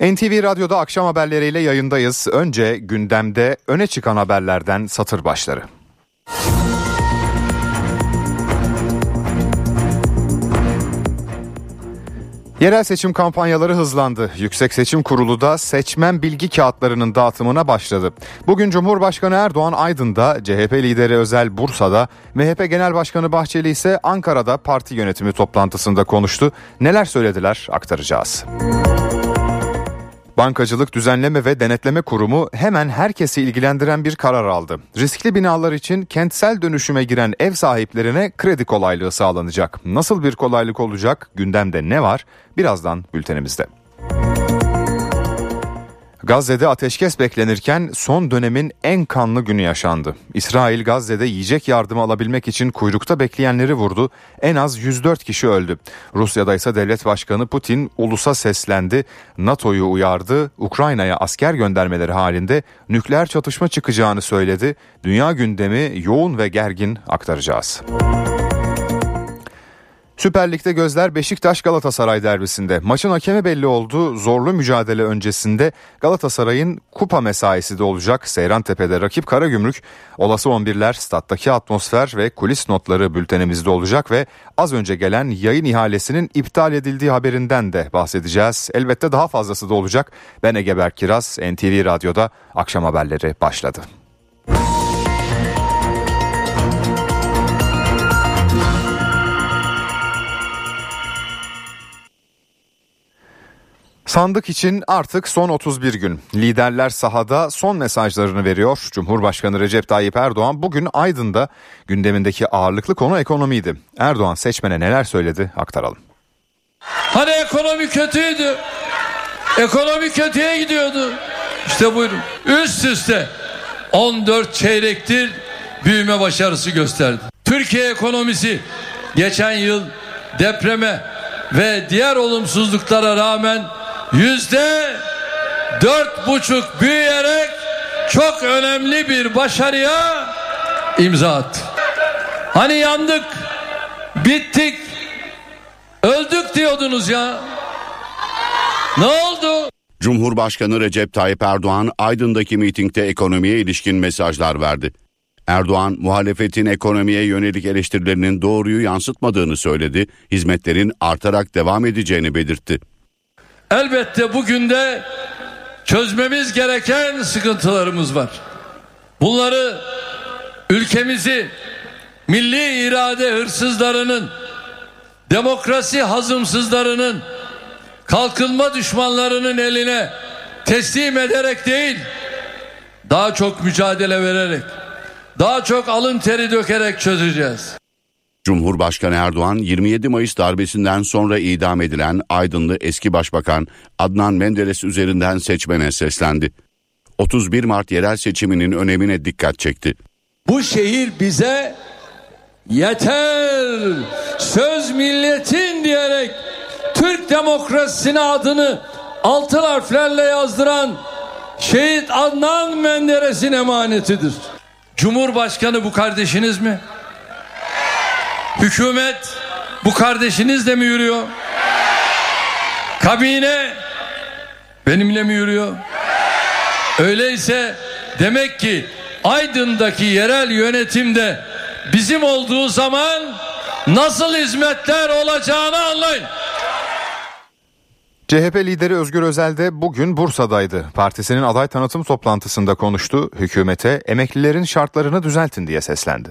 NTV Radyo'da akşam haberleriyle yayındayız. Önce gündemde öne çıkan haberlerden satır başları. Yerel seçim kampanyaları hızlandı. Yüksek Seçim Kurulu da seçmen bilgi kağıtlarının dağıtımına başladı. Bugün Cumhurbaşkanı Erdoğan Aydın'da, CHP lideri Özel Bursa'da, MHP Genel Başkanı Bahçeli ise Ankara'da parti yönetimi toplantısında konuştu. Neler söylediler aktaracağız. Müzik Bankacılık Düzenleme ve Denetleme Kurumu hemen herkesi ilgilendiren bir karar aldı. Riskli binalar için kentsel dönüşüme giren ev sahiplerine kredi kolaylığı sağlanacak. Nasıl bir kolaylık olacak? Gündemde ne var? Birazdan bültenimizde. Gazze'de ateşkes beklenirken son dönemin en kanlı günü yaşandı. İsrail Gazze'de yiyecek yardımı alabilmek için kuyrukta bekleyenleri vurdu. En az 104 kişi öldü. Rusya'da ise devlet başkanı Putin ulusa seslendi. NATO'yu uyardı. Ukrayna'ya asker göndermeleri halinde nükleer çatışma çıkacağını söyledi. Dünya gündemi yoğun ve gergin aktaracağız. Süper Lig'de gözler Beşiktaş Galatasaray derbisinde. Maçın hakemi belli oldu. Zorlu mücadele öncesinde Galatasaray'ın kupa mesaisi de olacak. Seyrantepe'de rakip Karagümrük. Olası 11'ler stat'taki atmosfer ve kulis notları bültenimizde olacak ve az önce gelen yayın ihalesinin iptal edildiği haberinden de bahsedeceğiz. Elbette daha fazlası da olacak. Ben Ege Berk Kiraz, NTV Radyo'da akşam haberleri başladı. Sandık için artık son 31 gün. Liderler sahada son mesajlarını veriyor. Cumhurbaşkanı Recep Tayyip Erdoğan bugün Aydın'da gündemindeki ağırlıklı konu ekonomiydi. Erdoğan seçmene neler söyledi aktaralım. Hani ekonomi kötüydü. Ekonomi kötüye gidiyordu. İşte buyurun. Üst üste 14 çeyrektir büyüme başarısı gösterdi. Türkiye ekonomisi geçen yıl depreme ve diğer olumsuzluklara rağmen yüzde dört buçuk büyüyerek çok önemli bir başarıya imza attı. Hani yandık, bittik, öldük diyordunuz ya. Ne oldu? Cumhurbaşkanı Recep Tayyip Erdoğan Aydın'daki mitingde ekonomiye ilişkin mesajlar verdi. Erdoğan muhalefetin ekonomiye yönelik eleştirilerinin doğruyu yansıtmadığını söyledi, hizmetlerin artarak devam edeceğini belirtti. Elbette bugün de çözmemiz gereken sıkıntılarımız var. Bunları ülkemizi milli irade hırsızlarının, demokrasi hazımsızlarının, kalkınma düşmanlarının eline teslim ederek değil, daha çok mücadele vererek, daha çok alın teri dökerek çözeceğiz. Cumhurbaşkanı Erdoğan 27 Mayıs darbesinden sonra idam edilen Aydınlı eski başbakan Adnan Menderes üzerinden seçmene seslendi. 31 Mart yerel seçiminin önemine dikkat çekti. Bu şehir bize yeter söz milletin diyerek Türk demokrasisine adını altın harflerle yazdıran şehit Adnan Menderes'in emanetidir. Cumhurbaşkanı bu kardeşiniz mi? Hükümet bu kardeşinizle mi yürüyor? Kabine benimle mi yürüyor? Öyleyse demek ki Aydın'daki yerel yönetimde bizim olduğu zaman nasıl hizmetler olacağını anlayın. CHP lideri Özgür Özel de bugün Bursa'daydı. Partisinin aday tanıtım toplantısında konuştu. Hükümete emeklilerin şartlarını düzeltin diye seslendi.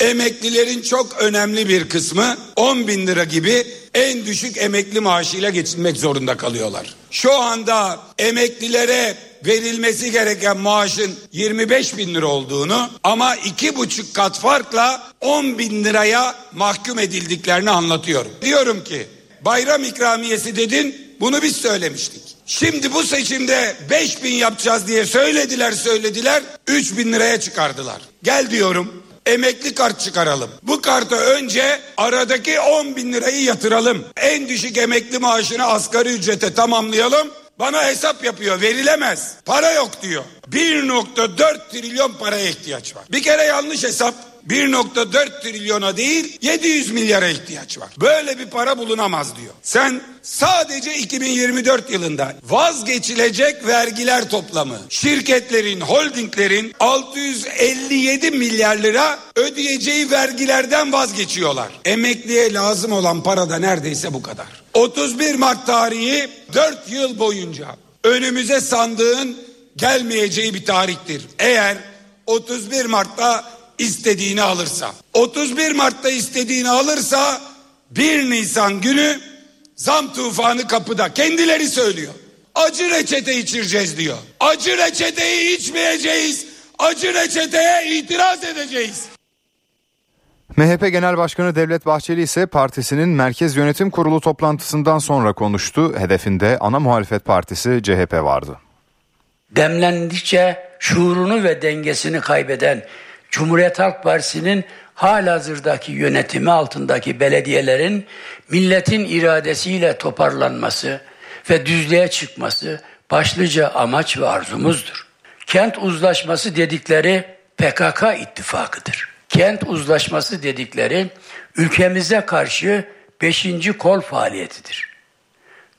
Emeklilerin çok önemli bir kısmı 10 bin lira gibi en düşük emekli maaşıyla geçinmek zorunda kalıyorlar. Şu anda emeklilere verilmesi gereken maaşın 25 bin lira olduğunu ama iki buçuk kat farkla 10 bin liraya mahkum edildiklerini anlatıyorum. Diyorum ki bayram ikramiyesi dedin bunu biz söylemiştik. Şimdi bu seçimde 5 bin yapacağız diye söylediler söylediler 3 bin liraya çıkardılar. Gel diyorum emekli kart çıkaralım. Bu kartı önce aradaki 10 bin lirayı yatıralım. En düşük emekli maaşını asgari ücrete tamamlayalım. Bana hesap yapıyor verilemez. Para yok diyor. 1.4 trilyon paraya ihtiyaç var. Bir kere yanlış hesap 1.4 trilyona değil 700 milyara ihtiyaç var. Böyle bir para bulunamaz diyor. Sen sadece 2024 yılında vazgeçilecek vergiler toplamı şirketlerin, holdinglerin 657 milyar lira ödeyeceği vergilerden vazgeçiyorlar. Emekliye lazım olan para da neredeyse bu kadar. 31 Mart tarihi 4 yıl boyunca önümüze sandığın gelmeyeceği bir tarihtir. Eğer 31 Mart'ta istediğini alırsa. 31 Mart'ta istediğini alırsa 1 Nisan günü zam tufanı kapıda. Kendileri söylüyor. Acı reçete içireceğiz diyor. Acı reçeteyi içmeyeceğiz. Acı reçeteye itiraz edeceğiz. MHP Genel Başkanı Devlet Bahçeli ise partisinin Merkez Yönetim Kurulu toplantısından sonra konuştu. Hedefinde ana muhalefet partisi CHP vardı. Demlendikçe şuurunu ve dengesini kaybeden Cumhuriyet Halk Partisi'nin halihazırdaki yönetimi altındaki belediyelerin milletin iradesiyle toparlanması ve düzlüğe çıkması başlıca amaç ve arzumuzdur. Kent uzlaşması dedikleri PKK ittifakıdır. Kent uzlaşması dedikleri ülkemize karşı beşinci kol faaliyetidir.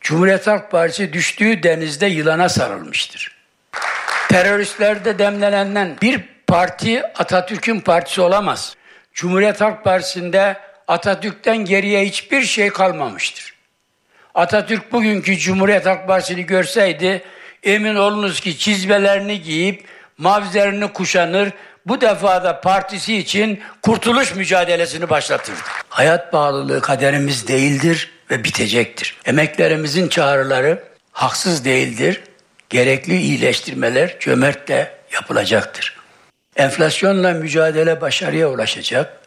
Cumhuriyet Halk Partisi düştüğü denizde yılana sarılmıştır. Teröristlerde demlenenden bir parti Atatürk'ün partisi olamaz. Cumhuriyet Halk Partisi'nde Atatürk'ten geriye hiçbir şey kalmamıştır. Atatürk bugünkü Cumhuriyet Halk Partisi'ni görseydi emin olunuz ki çizmelerini giyip mavzerini kuşanır bu defa da partisi için kurtuluş mücadelesini başlatırdı. Hayat bağlılığı kaderimiz değildir ve bitecektir. Emeklerimizin çağrıları haksız değildir. Gerekli iyileştirmeler cömertle yapılacaktır. Enflasyonla mücadele başarıya ulaşacak.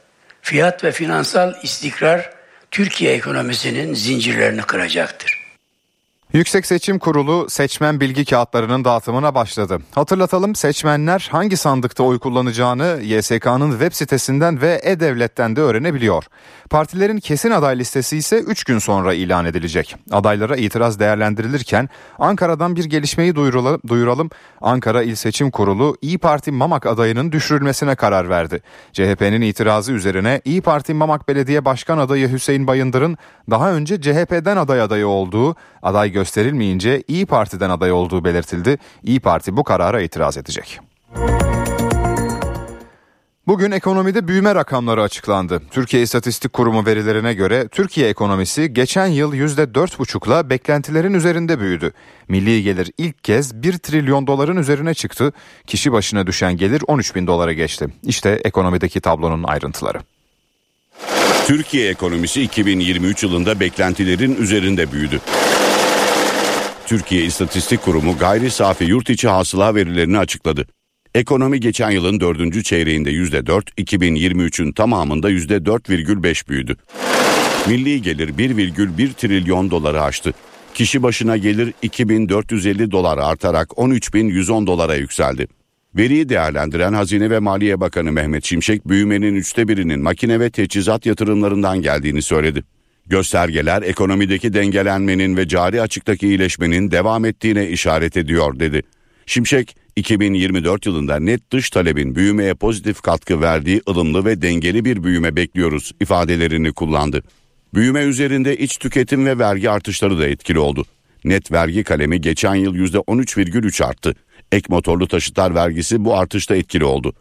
Fiyat ve finansal istikrar Türkiye ekonomisinin zincirlerini kıracaktır. Yüksek Seçim Kurulu seçmen bilgi kağıtlarının dağıtımına başladı. Hatırlatalım seçmenler hangi sandıkta oy kullanacağını YSK'nın web sitesinden ve E-Devlet'ten de öğrenebiliyor. Partilerin kesin aday listesi ise 3 gün sonra ilan edilecek. Adaylara itiraz değerlendirilirken Ankara'dan bir gelişmeyi duyuralım. Ankara İl Seçim Kurulu İyi Parti Mamak adayının düşürülmesine karar verdi. CHP'nin itirazı üzerine İyi Parti Mamak Belediye Başkan adayı Hüseyin Bayındır'ın daha önce CHP'den aday adayı olduğu, aday gösterilmeyince İyi Parti'den aday olduğu belirtildi. İyi Parti bu karara itiraz edecek. Bugün ekonomide büyüme rakamları açıklandı. Türkiye İstatistik Kurumu verilerine göre Türkiye ekonomisi geçen yıl %4,5'la beklentilerin üzerinde büyüdü. Milli gelir ilk kez 1 trilyon doların üzerine çıktı. Kişi başına düşen gelir 13 bin dolara geçti. İşte ekonomideki tablonun ayrıntıları. Türkiye ekonomisi 2023 yılında beklentilerin üzerinde büyüdü. Türkiye İstatistik Kurumu gayri safi yurt içi hasıla verilerini açıkladı. Ekonomi geçen yılın dördüncü çeyreğinde %4, 2023'ün tamamında %4,5 büyüdü. Milli gelir 1,1 trilyon doları aştı. Kişi başına gelir 2450 dolar artarak 13110 dolara yükseldi. Veriyi değerlendiren Hazine ve Maliye Bakanı Mehmet Şimşek büyümenin üçte birinin makine ve teçhizat yatırımlarından geldiğini söyledi. Göstergeler ekonomideki dengelenmenin ve cari açıktaki iyileşmenin devam ettiğine işaret ediyor dedi. Şimşek 2024 yılında net dış talebin büyümeye pozitif katkı verdiği ılımlı ve dengeli bir büyüme bekliyoruz ifadelerini kullandı. Büyüme üzerinde iç tüketim ve vergi artışları da etkili oldu. Net vergi kalemi geçen yıl %13,3 arttı. Ek motorlu taşıtlar vergisi bu artışta etkili oldu.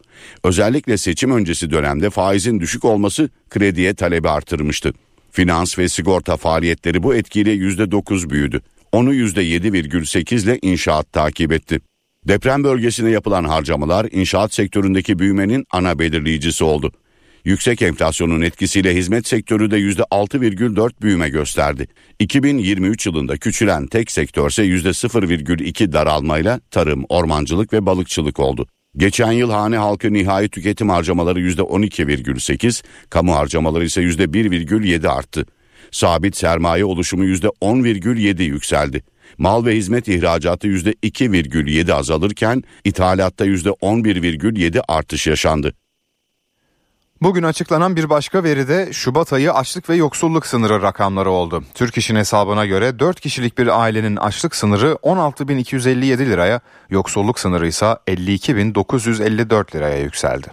Özellikle seçim öncesi dönemde faizin düşük olması krediye talebi artırmıştı. Finans ve sigorta faaliyetleri bu etkiyle %9 büyüdü. Onu %7,8 ile inşaat takip etti. Deprem bölgesine yapılan harcamalar inşaat sektöründeki büyümenin ana belirleyicisi oldu. Yüksek enflasyonun etkisiyle hizmet sektörü de %6,4 büyüme gösterdi. 2023 yılında küçülen tek sektörse %0,2 daralmayla tarım, ormancılık ve balıkçılık oldu. Geçen yıl hane halkı nihai tüketim harcamaları %12,8, kamu harcamaları ise %1,7 arttı. Sabit sermaye oluşumu %10,7 yükseldi. Mal ve hizmet ihracatı %2,7 azalırken ithalatta %11,7 artış yaşandı. Bugün açıklanan bir başka veri de Şubat ayı açlık ve yoksulluk sınırı rakamları oldu. Türk İş'in hesabına göre 4 kişilik bir ailenin açlık sınırı 16.257 liraya, yoksulluk sınırı ise 52.954 liraya yükseldi.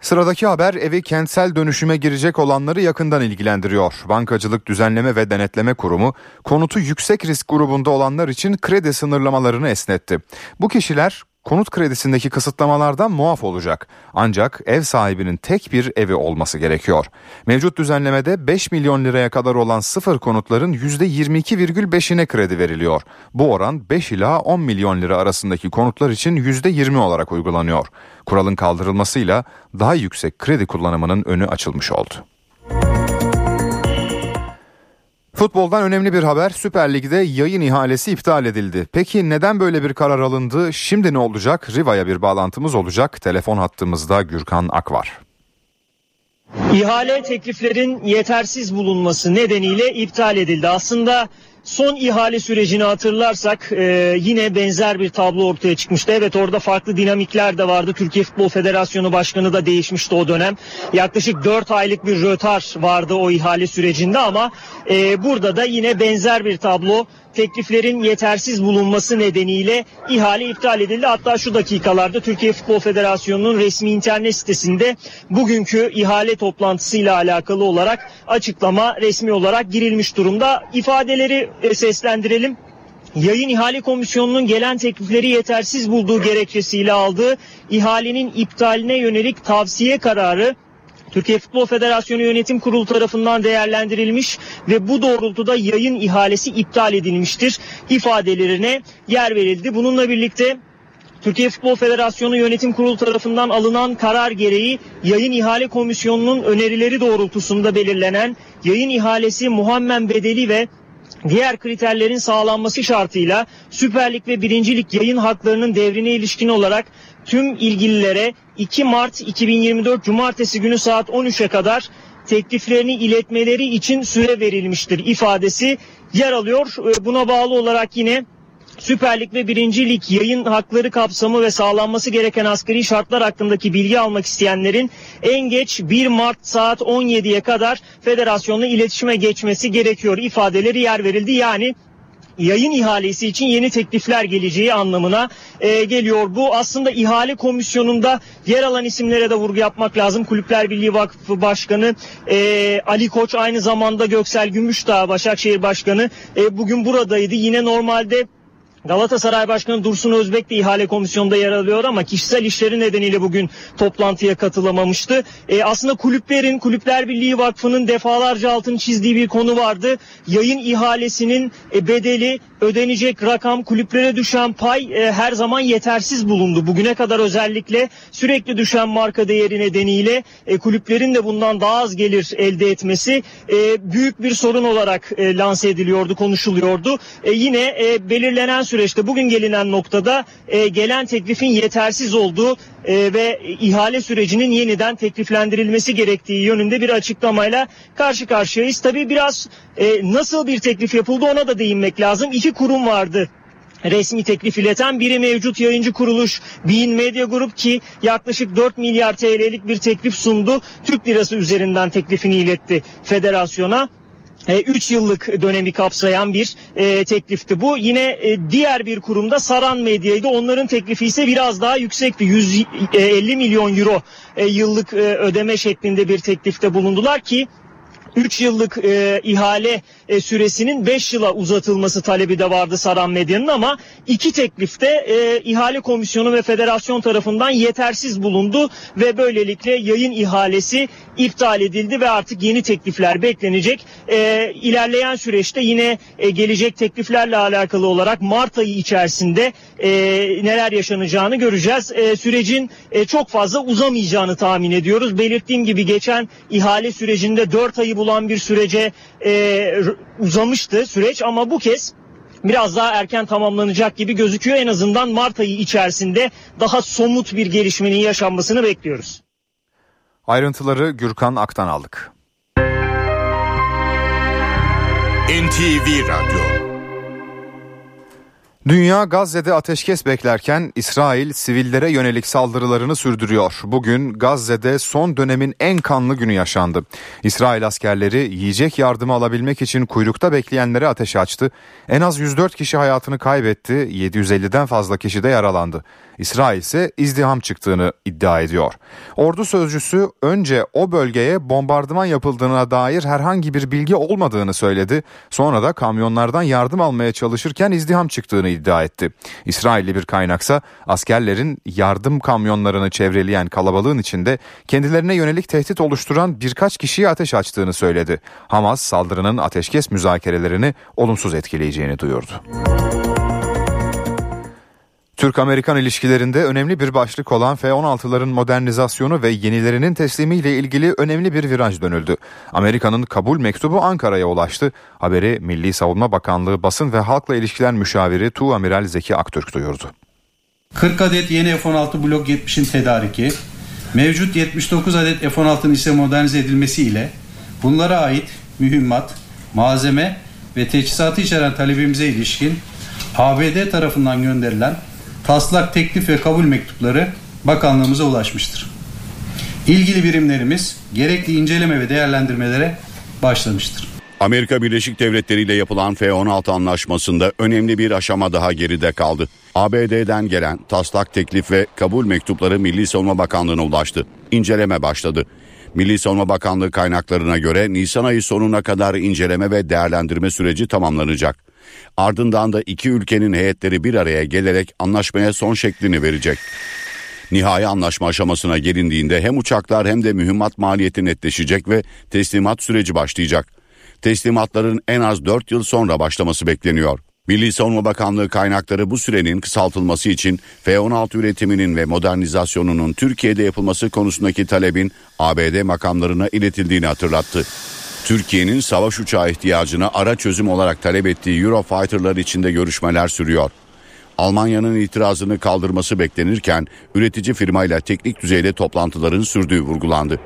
Sıradaki haber evi kentsel dönüşüme girecek olanları yakından ilgilendiriyor. Bankacılık Düzenleme ve Denetleme Kurumu konutu yüksek risk grubunda olanlar için kredi sınırlamalarını esnetti. Bu kişiler konut kredisindeki kısıtlamalardan muaf olacak. Ancak ev sahibinin tek bir evi olması gerekiyor. Mevcut düzenlemede 5 milyon liraya kadar olan sıfır konutların %22,5'ine kredi veriliyor. Bu oran 5 ila 10 milyon lira arasındaki konutlar için %20 olarak uygulanıyor. Kuralın kaldırılmasıyla daha yüksek kredi kullanımının önü açılmış oldu. Futboldan önemli bir haber Süper Lig'de yayın ihalesi iptal edildi. Peki neden böyle bir karar alındı? Şimdi ne olacak? Riva'ya bir bağlantımız olacak. Telefon hattımızda Gürkan Ak var. İhale tekliflerin yetersiz bulunması nedeniyle iptal edildi. Aslında Son ihale sürecini hatırlarsak e, yine benzer bir tablo ortaya çıkmıştı. Evet orada farklı dinamikler de vardı. Türkiye Futbol Federasyonu Başkanı da değişmişti o dönem. Yaklaşık 4 aylık bir rötar vardı o ihale sürecinde ama e, burada da yine benzer bir tablo tekliflerin yetersiz bulunması nedeniyle ihale iptal edildi. Hatta şu dakikalarda Türkiye Futbol Federasyonu'nun resmi internet sitesinde bugünkü ihale toplantısıyla alakalı olarak açıklama resmi olarak girilmiş durumda. İfadeleri e, seslendirelim. Yayın İhale Komisyonu'nun gelen teklifleri yetersiz bulduğu gerekçesiyle aldığı ihalenin iptaline yönelik tavsiye kararı Türkiye Futbol Federasyonu Yönetim Kurulu tarafından değerlendirilmiş ve bu doğrultuda yayın ihalesi iptal edilmiştir ifadelerine yer verildi. Bununla birlikte Türkiye Futbol Federasyonu Yönetim Kurulu tarafından alınan karar gereği yayın ihale komisyonunun önerileri doğrultusunda belirlenen yayın ihalesi muhammen bedeli ve diğer kriterlerin sağlanması şartıyla Süper Lig ve Birincilik yayın haklarının devrine ilişkin olarak tüm ilgililere 2 Mart 2024 Cumartesi günü saat 13'e kadar tekliflerini iletmeleri için süre verilmiştir ifadesi yer alıyor. Ee, buna bağlı olarak yine Süper Lig ve Birinci Lig yayın hakları kapsamı ve sağlanması gereken asgari şartlar hakkındaki bilgi almak isteyenlerin en geç 1 Mart saat 17'ye kadar federasyonla iletişime geçmesi gerekiyor ifadeleri yer verildi. Yani yayın ihalesi için yeni teklifler geleceği anlamına e, geliyor. Bu aslında ihale komisyonunda yer alan isimlere de vurgu yapmak lazım. Kulüpler Birliği Vakfı Başkanı e, Ali Koç aynı zamanda Göksel Gümüşdağ Başakşehir Başkanı e, bugün buradaydı. Yine normalde Galatasaray Başkanı Dursun Özbek de ihale komisyonunda yer alıyor ama kişisel işleri nedeniyle bugün toplantıya katılamamıştı. E, aslında kulüplerin, Kulüpler Birliği Vakfı'nın defalarca altını çizdiği bir konu vardı. Yayın ihalesinin e, bedeli, ödenecek rakam, kulüplere düşen pay e, her zaman yetersiz bulundu. Bugüne kadar özellikle sürekli düşen marka değeri nedeniyle e, kulüplerin de bundan daha az gelir elde etmesi e, büyük bir sorun olarak e, lanse ediliyordu, konuşuluyordu. E, yine e, belirlenen süre süreçte bugün gelinen noktada e, gelen teklifin yetersiz olduğu e, ve ihale sürecinin yeniden tekliflendirilmesi gerektiği yönünde bir açıklamayla karşı karşıyayız. Tabii biraz e, nasıl bir teklif yapıldı ona da değinmek lazım. İki kurum vardı resmi teklif ileten biri mevcut yayıncı kuruluş Bein Media Group ki yaklaşık 4 milyar TL'lik bir teklif sundu. Türk lirası üzerinden teklifini iletti federasyona. 3 e, yıllık dönemi kapsayan bir e, teklifti bu. Yine e, diğer bir kurumda Saran Medya'ydı. Onların teklifi ise biraz daha yüksekti. 150 milyon euro e, yıllık e, ödeme şeklinde bir teklifte bulundular ki 3 yıllık e, ihale e, süresinin 5 yıla uzatılması talebi de vardı Saran Medya'nın ama iki teklifte e, ihale komisyonu ve federasyon tarafından yetersiz bulundu ve böylelikle yayın ihalesi iptal edildi ve artık yeni teklifler beklenecek. E, ilerleyen süreçte yine e, gelecek tekliflerle alakalı olarak Mart ayı içerisinde e, neler yaşanacağını göreceğiz. E, sürecin e, çok fazla uzamayacağını tahmin ediyoruz. Belirttiğim gibi geçen ihale sürecinde 4 ayı bulan bir sürece e, uzamıştı süreç ama bu kez biraz daha erken tamamlanacak gibi gözüküyor. En azından Mart ayı içerisinde daha somut bir gelişmenin yaşanmasını bekliyoruz. Ayrıntıları Gürkan Ak'tan aldık. NTV Radyo Dünya Gazze'de ateşkes beklerken İsrail sivillere yönelik saldırılarını sürdürüyor. Bugün Gazze'de son dönemin en kanlı günü yaşandı. İsrail askerleri yiyecek yardımı alabilmek için kuyrukta bekleyenlere ateş açtı. En az 104 kişi hayatını kaybetti, 750'den fazla kişi de yaralandı. İsrail ise izdiham çıktığını iddia ediyor. Ordu sözcüsü önce o bölgeye bombardıman yapıldığına dair herhangi bir bilgi olmadığını söyledi. Sonra da kamyonlardan yardım almaya çalışırken izdiham çıktığını iddia etti. İsrailli bir kaynaksa askerlerin yardım kamyonlarını çevreleyen kalabalığın içinde kendilerine yönelik tehdit oluşturan birkaç kişiye ateş açtığını söyledi. Hamas saldırının ateşkes müzakerelerini olumsuz etkileyeceğini duyurdu. Türk-Amerikan ilişkilerinde önemli bir başlık olan F-16'ların modernizasyonu ve yenilerinin teslimiyle ilgili önemli bir viraj dönüldü. Amerika'nın kabul mektubu Ankara'ya ulaştı. Haberi Milli Savunma Bakanlığı Basın ve Halkla İlişkiler Müşaviri Tu Amiral Zeki Aktürk duyurdu. 40 adet yeni F-16 Blok 70'in tedariki, mevcut 79 adet F-16'nın ise modernize edilmesi ile bunlara ait mühimmat, malzeme ve teçhizatı içeren talebimize ilişkin ABD tarafından gönderilen taslak teklif ve kabul mektupları bakanlığımıza ulaşmıştır. İlgili birimlerimiz gerekli inceleme ve değerlendirmelere başlamıştır. Amerika Birleşik Devletleri ile yapılan F-16 anlaşmasında önemli bir aşama daha geride kaldı. ABD'den gelen taslak teklif ve kabul mektupları Milli Savunma Bakanlığı'na ulaştı. İnceleme başladı. Milli Savunma Bakanlığı kaynaklarına göre Nisan ayı sonuna kadar inceleme ve değerlendirme süreci tamamlanacak. Ardından da iki ülkenin heyetleri bir araya gelerek anlaşmaya son şeklini verecek. Nihai anlaşma aşamasına gelindiğinde hem uçaklar hem de mühimmat maliyeti netleşecek ve teslimat süreci başlayacak. Teslimatların en az 4 yıl sonra başlaması bekleniyor. Milli Savunma Bakanlığı kaynakları bu sürenin kısaltılması için F-16 üretiminin ve modernizasyonunun Türkiye'de yapılması konusundaki talebin ABD makamlarına iletildiğini hatırlattı. Türkiye'nin savaş uçağı ihtiyacına ara çözüm olarak talep ettiği Eurofighter'lar içinde görüşmeler sürüyor. Almanya'nın itirazını kaldırması beklenirken üretici firmayla teknik düzeyde toplantıların sürdüğü vurgulandı.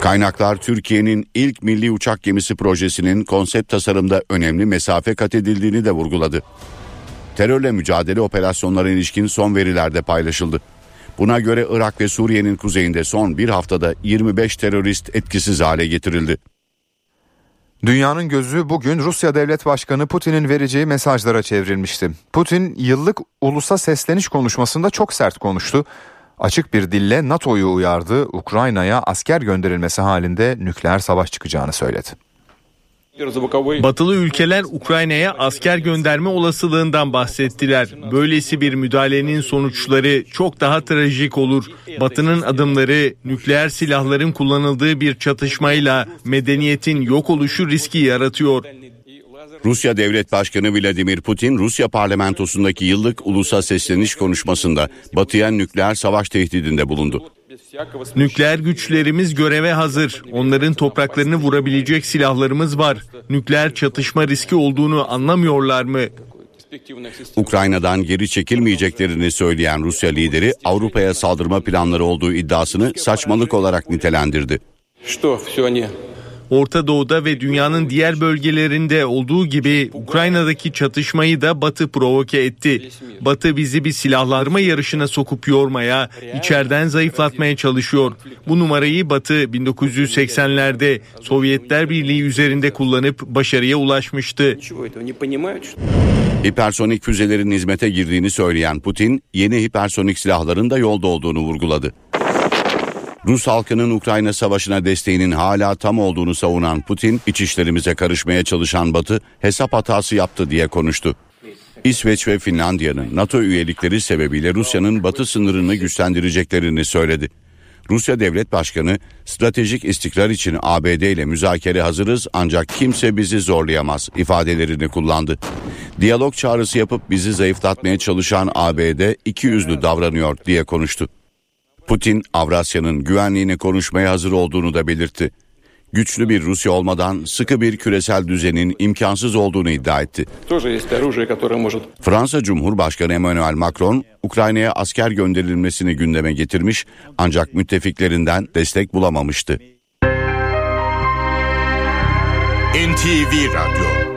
Kaynaklar Türkiye'nin ilk milli uçak gemisi projesinin konsept tasarımda önemli mesafe kat edildiğini de vurguladı. Terörle mücadele operasyonlarına ilişkin son veriler de paylaşıldı. Buna göre Irak ve Suriye'nin kuzeyinde son bir haftada 25 terörist etkisiz hale getirildi. Dünyanın gözü bugün Rusya Devlet Başkanı Putin'in vereceği mesajlara çevrilmişti. Putin yıllık ulusa sesleniş konuşmasında çok sert konuştu. Açık bir dille NATO'yu uyardı, Ukrayna'ya asker gönderilmesi halinde nükleer savaş çıkacağını söyledi. Batılı ülkeler Ukrayna'ya asker gönderme olasılığından bahsettiler. Böylesi bir müdahalenin sonuçları çok daha trajik olur. Batı'nın adımları nükleer silahların kullanıldığı bir çatışmayla medeniyetin yok oluşu riski yaratıyor. Rusya Devlet Başkanı Vladimir Putin, Rusya parlamentosundaki yıllık ulusa sesleniş konuşmasında Batı'ya nükleer savaş tehdidinde bulundu. Nükleer güçlerimiz göreve hazır. Onların topraklarını vurabilecek silahlarımız var. Nükleer çatışma riski olduğunu anlamıyorlar mı? Ukrayna'dan geri çekilmeyeceklerini söyleyen Rusya lideri Avrupa'ya saldırma planları olduğu iddiasını saçmalık olarak nitelendirdi. Orta Doğu'da ve dünyanın diğer bölgelerinde olduğu gibi Ukrayna'daki çatışmayı da Batı provoke etti. Batı bizi bir silahlanma yarışına sokup yormaya, içeriden zayıflatmaya çalışıyor. Bu numarayı Batı 1980'lerde Sovyetler Birliği üzerinde kullanıp başarıya ulaşmıştı. Hipersonik füzelerin hizmete girdiğini söyleyen Putin, yeni hipersonik silahların da yolda olduğunu vurguladı. Rus halkının Ukrayna savaşına desteğinin hala tam olduğunu savunan Putin, iç işlerimize karışmaya çalışan Batı hesap hatası yaptı diye konuştu. İsveç ve Finlandiya'nın NATO üyelikleri sebebiyle Rusya'nın batı sınırını güçlendireceklerini söyledi. Rusya Devlet Başkanı stratejik istikrar için ABD ile müzakere hazırız ancak kimse bizi zorlayamaz ifadelerini kullandı. Diyalog çağrısı yapıp bizi zayıflatmaya çalışan ABD iki yüzlü davranıyor diye konuştu. Putin Avrasya'nın güvenliğini konuşmaya hazır olduğunu da belirtti. Güçlü bir Rusya olmadan sıkı bir küresel düzenin imkansız olduğunu iddia etti. Fransa Cumhurbaşkanı Emmanuel Macron, Ukrayna'ya asker gönderilmesini gündeme getirmiş ancak müttefiklerinden destek bulamamıştı. NTV Radyo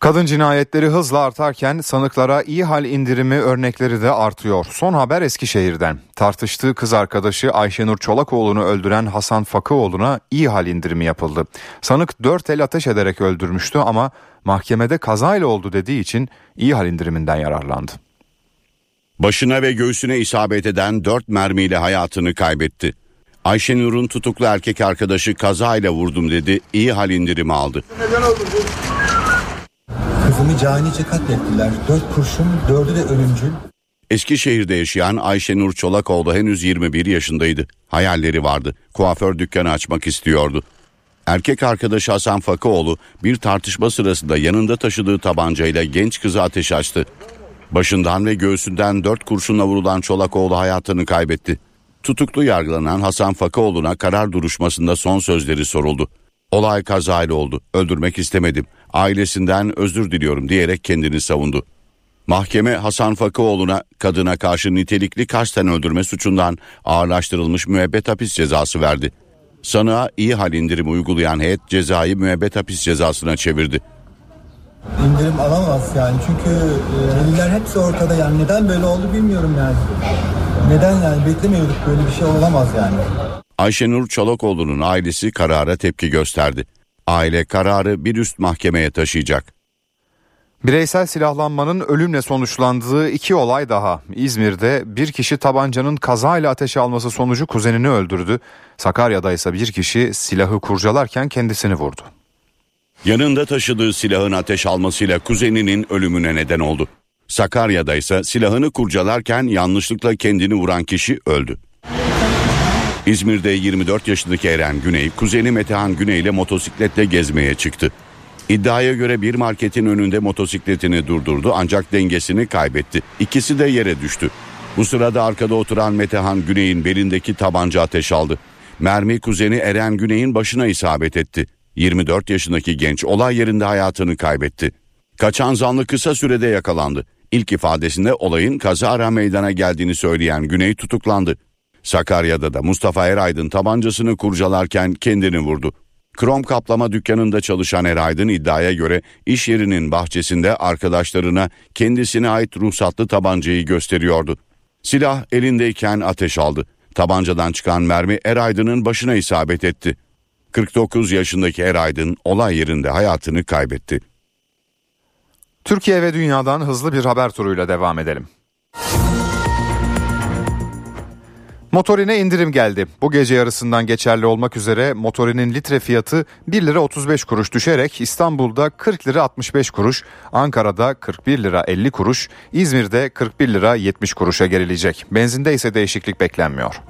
Kadın cinayetleri hızla artarken sanıklara iyi hal indirimi örnekleri de artıyor. Son haber Eskişehir'den. Tartıştığı kız arkadaşı Ayşenur Çolakoğlu'nu öldüren Hasan Fakıoğlu'na iyi hal indirimi yapıldı. Sanık dört el ateş ederek öldürmüştü ama mahkemede kazayla oldu dediği için iyi hal indiriminden yararlandı. Başına ve göğsüne isabet eden dört mermiyle hayatını kaybetti. Ayşenur'un tutuklu erkek arkadaşı kazayla vurdum dedi, iyi hal indirimi aldı. Kızımı canice katlettiler. Dört kurşun, dördü de ölümcül. Eskişehir'de yaşayan Ayşenur Çolakoğlu henüz 21 yaşındaydı. Hayalleri vardı. Kuaför dükkanı açmak istiyordu. Erkek arkadaşı Hasan Fakıoğlu bir tartışma sırasında yanında taşıdığı tabancayla genç kızı ateş açtı. Başından ve göğsünden dört kurşunla vurulan Çolakoğlu hayatını kaybetti. Tutuklu yargılanan Hasan Fakıoğlu'na karar duruşmasında son sözleri soruldu. Olay kazayla oldu. Öldürmek istemedim. Ailesinden özür diliyorum diyerek kendini savundu. Mahkeme Hasan Fakıoğlu'na kadına karşı nitelikli kasten öldürme suçundan ağırlaştırılmış müebbet hapis cezası verdi. Sanığa iyi hal indirimi uygulayan heyet cezayı müebbet hapis cezasına çevirdi. İndirim alamaz yani çünkü veliler hepsi ortada yani neden böyle oldu bilmiyorum yani. Neden yani beklemiyorduk böyle bir şey olamaz yani. Ayşenur Çolakoğlu'nun ailesi karara tepki gösterdi. Aile kararı bir üst mahkemeye taşıyacak. Bireysel silahlanmanın ölümle sonuçlandığı iki olay daha. İzmir'de bir kişi tabancanın kazayla ateşe alması sonucu kuzenini öldürdü. Sakarya'da ise bir kişi silahı kurcalarken kendisini vurdu. Yanında taşıdığı silahın ateş almasıyla kuzeninin ölümüne neden oldu. Sakarya'da ise silahını kurcalarken yanlışlıkla kendini vuran kişi öldü. İzmir'de 24 yaşındaki Eren Güney, kuzeni Metehan Güney ile motosikletle gezmeye çıktı. İddiaya göre bir marketin önünde motosikletini durdurdu ancak dengesini kaybetti. İkisi de yere düştü. Bu sırada arkada oturan Metehan Güney'in belindeki tabanca ateş aldı. Mermi kuzeni Eren Güney'in başına isabet etti. 24 yaşındaki genç olay yerinde hayatını kaybetti. Kaçan zanlı kısa sürede yakalandı. İlk ifadesinde olayın kazara meydana geldiğini söyleyen Güney tutuklandı. Sakarya'da da Mustafa Eraydın tabancasını kurcalarken kendini vurdu. Krom kaplama dükkanında çalışan Eraydın iddiaya göre iş yerinin bahçesinde arkadaşlarına kendisine ait ruhsatlı tabancayı gösteriyordu. Silah elindeyken ateş aldı. Tabancadan çıkan mermi Eraydın'ın başına isabet etti. 49 yaşındaki Eraydın olay yerinde hayatını kaybetti. Türkiye ve dünyadan hızlı bir haber turuyla devam edelim. Motorine indirim geldi. Bu gece yarısından geçerli olmak üzere motorinin litre fiyatı 1 lira 35 kuruş düşerek İstanbul'da 40 lira 65 kuruş, Ankara'da 41 lira 50 kuruş, İzmir'de 41 lira 70 kuruşa gerilecek. Benzinde ise değişiklik beklenmiyor.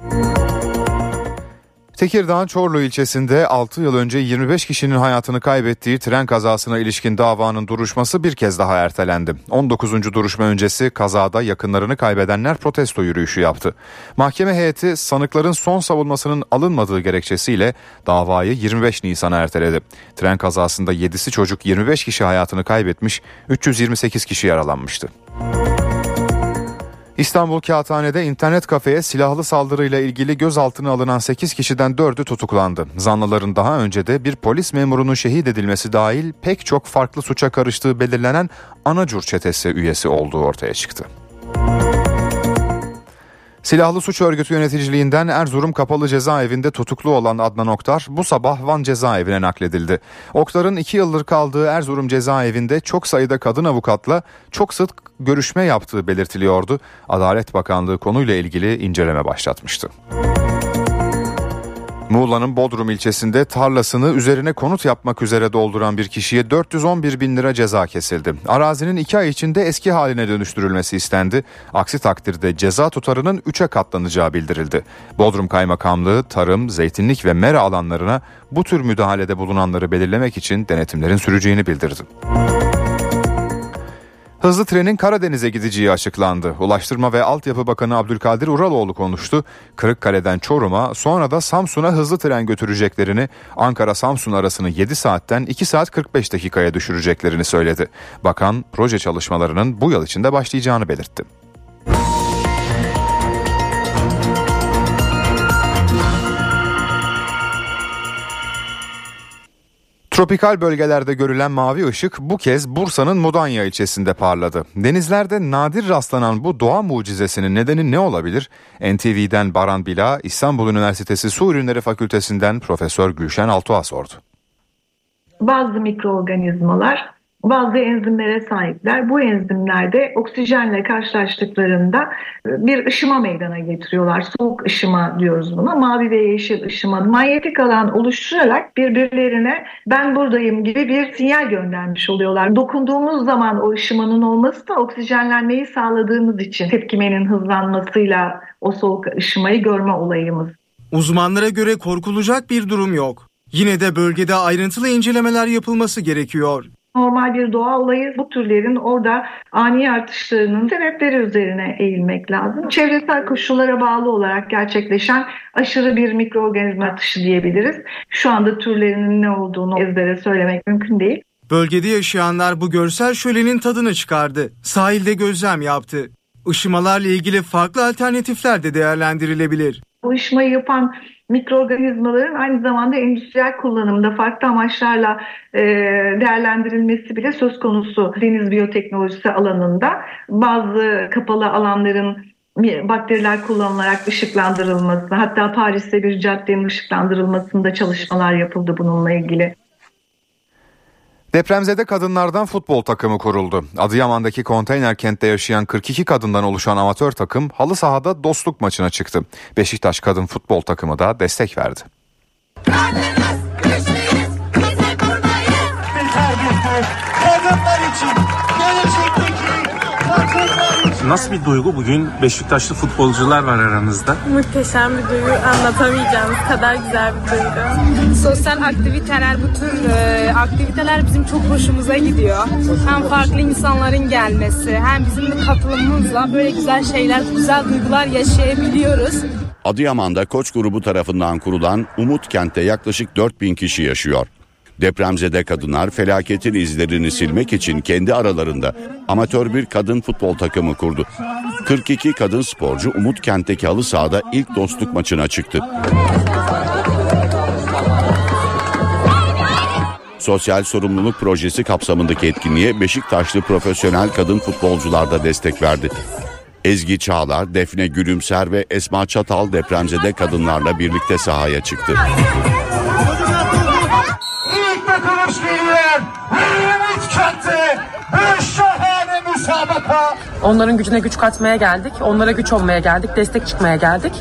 Tekirdağ Çorlu ilçesinde 6 yıl önce 25 kişinin hayatını kaybettiği tren kazasına ilişkin davanın duruşması bir kez daha ertelendi. 19. duruşma öncesi kazada yakınlarını kaybedenler protesto yürüyüşü yaptı. Mahkeme heyeti sanıkların son savunmasının alınmadığı gerekçesiyle davayı 25 Nisan'a erteledi. Tren kazasında 7'si çocuk 25 kişi hayatını kaybetmiş, 328 kişi yaralanmıştı. İstanbul Kağıthane'de internet kafeye silahlı saldırıyla ilgili gözaltına alınan 8 kişiden 4'ü tutuklandı. Zanlıların daha önce de bir polis memurunun şehit edilmesi dahil pek çok farklı suça karıştığı belirlenen Anacur çetesi üyesi olduğu ortaya çıktı. Silahlı suç örgütü yöneticiliğinden Erzurum Kapalı Cezaevinde tutuklu olan Adnan Oktar bu sabah Van cezaevine nakledildi. Oktar'ın iki yıldır kaldığı Erzurum cezaevinde çok sayıda kadın avukatla çok sık görüşme yaptığı belirtiliyordu. Adalet Bakanlığı konuyla ilgili inceleme başlatmıştı. Muğla'nın Bodrum ilçesinde tarlasını üzerine konut yapmak üzere dolduran bir kişiye 411 bin lira ceza kesildi. Arazinin 2 ay içinde eski haline dönüştürülmesi istendi. Aksi takdirde ceza tutarının 3'e katlanacağı bildirildi. Bodrum Kaymakamlığı tarım, zeytinlik ve mera alanlarına bu tür müdahalede bulunanları belirlemek için denetimlerin süreceğini bildirdi. Hızlı trenin Karadeniz'e gideceği açıklandı. Ulaştırma ve Altyapı Bakanı Abdülkadir Uraloğlu konuştu. Kırıkkale'den Çorum'a sonra da Samsun'a hızlı tren götüreceklerini, Ankara-Samsun arasını 7 saatten 2 saat 45 dakikaya düşüreceklerini söyledi. Bakan proje çalışmalarının bu yıl içinde başlayacağını belirtti. Tropikal bölgelerde görülen mavi ışık bu kez Bursa'nın Mudanya ilçesinde parladı. Denizlerde nadir rastlanan bu doğa mucizesinin nedeni ne olabilir? NTV'den Baran Bila, İstanbul Üniversitesi Su Ürünleri Fakültesinden Profesör Gülşen Altuğ'a sordu. Bazı mikroorganizmalar bazı enzimlere sahipler. Bu enzimlerde oksijenle karşılaştıklarında e, bir ışıma meydana getiriyorlar. Soğuk ışıma diyoruz buna. Mavi ve yeşil ışıma. Manyetik alan oluşturarak birbirlerine ben buradayım gibi bir sinyal göndermiş oluyorlar. Dokunduğumuz zaman o ışımanın olması da oksijenlenmeyi sağladığımız için tepkimenin hızlanmasıyla o soğuk ışımayı görme olayımız. Uzmanlara göre korkulacak bir durum yok. Yine de bölgede ayrıntılı incelemeler yapılması gerekiyor normal bir doğa olayı bu türlerin orada ani artışlarının sebepleri üzerine eğilmek lazım. Çevresel koşullara bağlı olarak gerçekleşen aşırı bir mikroorganizma artışı diyebiliriz. Şu anda türlerinin ne olduğunu ezbere söylemek mümkün değil. Bölgede yaşayanlar bu görsel şölenin tadını çıkardı. Sahilde gözlem yaptı. Işımalarla ilgili farklı alternatifler de değerlendirilebilir. Bu ışımayı yapan mikroorganizmaların aynı zamanda endüstriyel kullanımda farklı amaçlarla e, değerlendirilmesi bile söz konusu deniz biyoteknolojisi alanında bazı kapalı alanların bakteriler kullanılarak ışıklandırılması hatta Paris'te bir caddenin ışıklandırılmasında çalışmalar yapıldı bununla ilgili. Depremzede kadınlardan futbol takımı kuruldu. Adıyaman'daki konteyner kentte yaşayan 42 kadından oluşan amatör takım halı sahada dostluk maçına çıktı. Beşiktaş kadın futbol takımı da destek verdi. Kadınlar için gelecekteki Nasıl bir duygu bugün Beşiktaşlı futbolcular var aranızda? Muhteşem bir duygu anlatamayacağımız kadar güzel bir duygu. Sosyal aktiviteler bu tür e, aktiviteler bizim çok hoşumuza gidiyor. Hem farklı insanların gelmesi hem bizim de katılımımızla böyle güzel şeyler, güzel duygular yaşayabiliyoruz. Adıyaman'da Koç grubu tarafından kurulan Umut Kent'te yaklaşık 4000 kişi yaşıyor. Depremzede kadınlar felaketin izlerini silmek için kendi aralarında amatör bir kadın futbol takımı kurdu. 42 kadın sporcu Umut Kent'teki halı sahada ilk dostluk maçına çıktı. Sosyal sorumluluk projesi kapsamındaki etkinliğe Beşiktaşlı profesyonel kadın futbolcular da destek verdi. Ezgi Çağlar, Defne Gülümser ve Esma Çatal depremzede kadınlarla birlikte sahaya çıktı. Onların gücüne güç katmaya geldik. Onlara güç olmaya geldik. Destek çıkmaya geldik.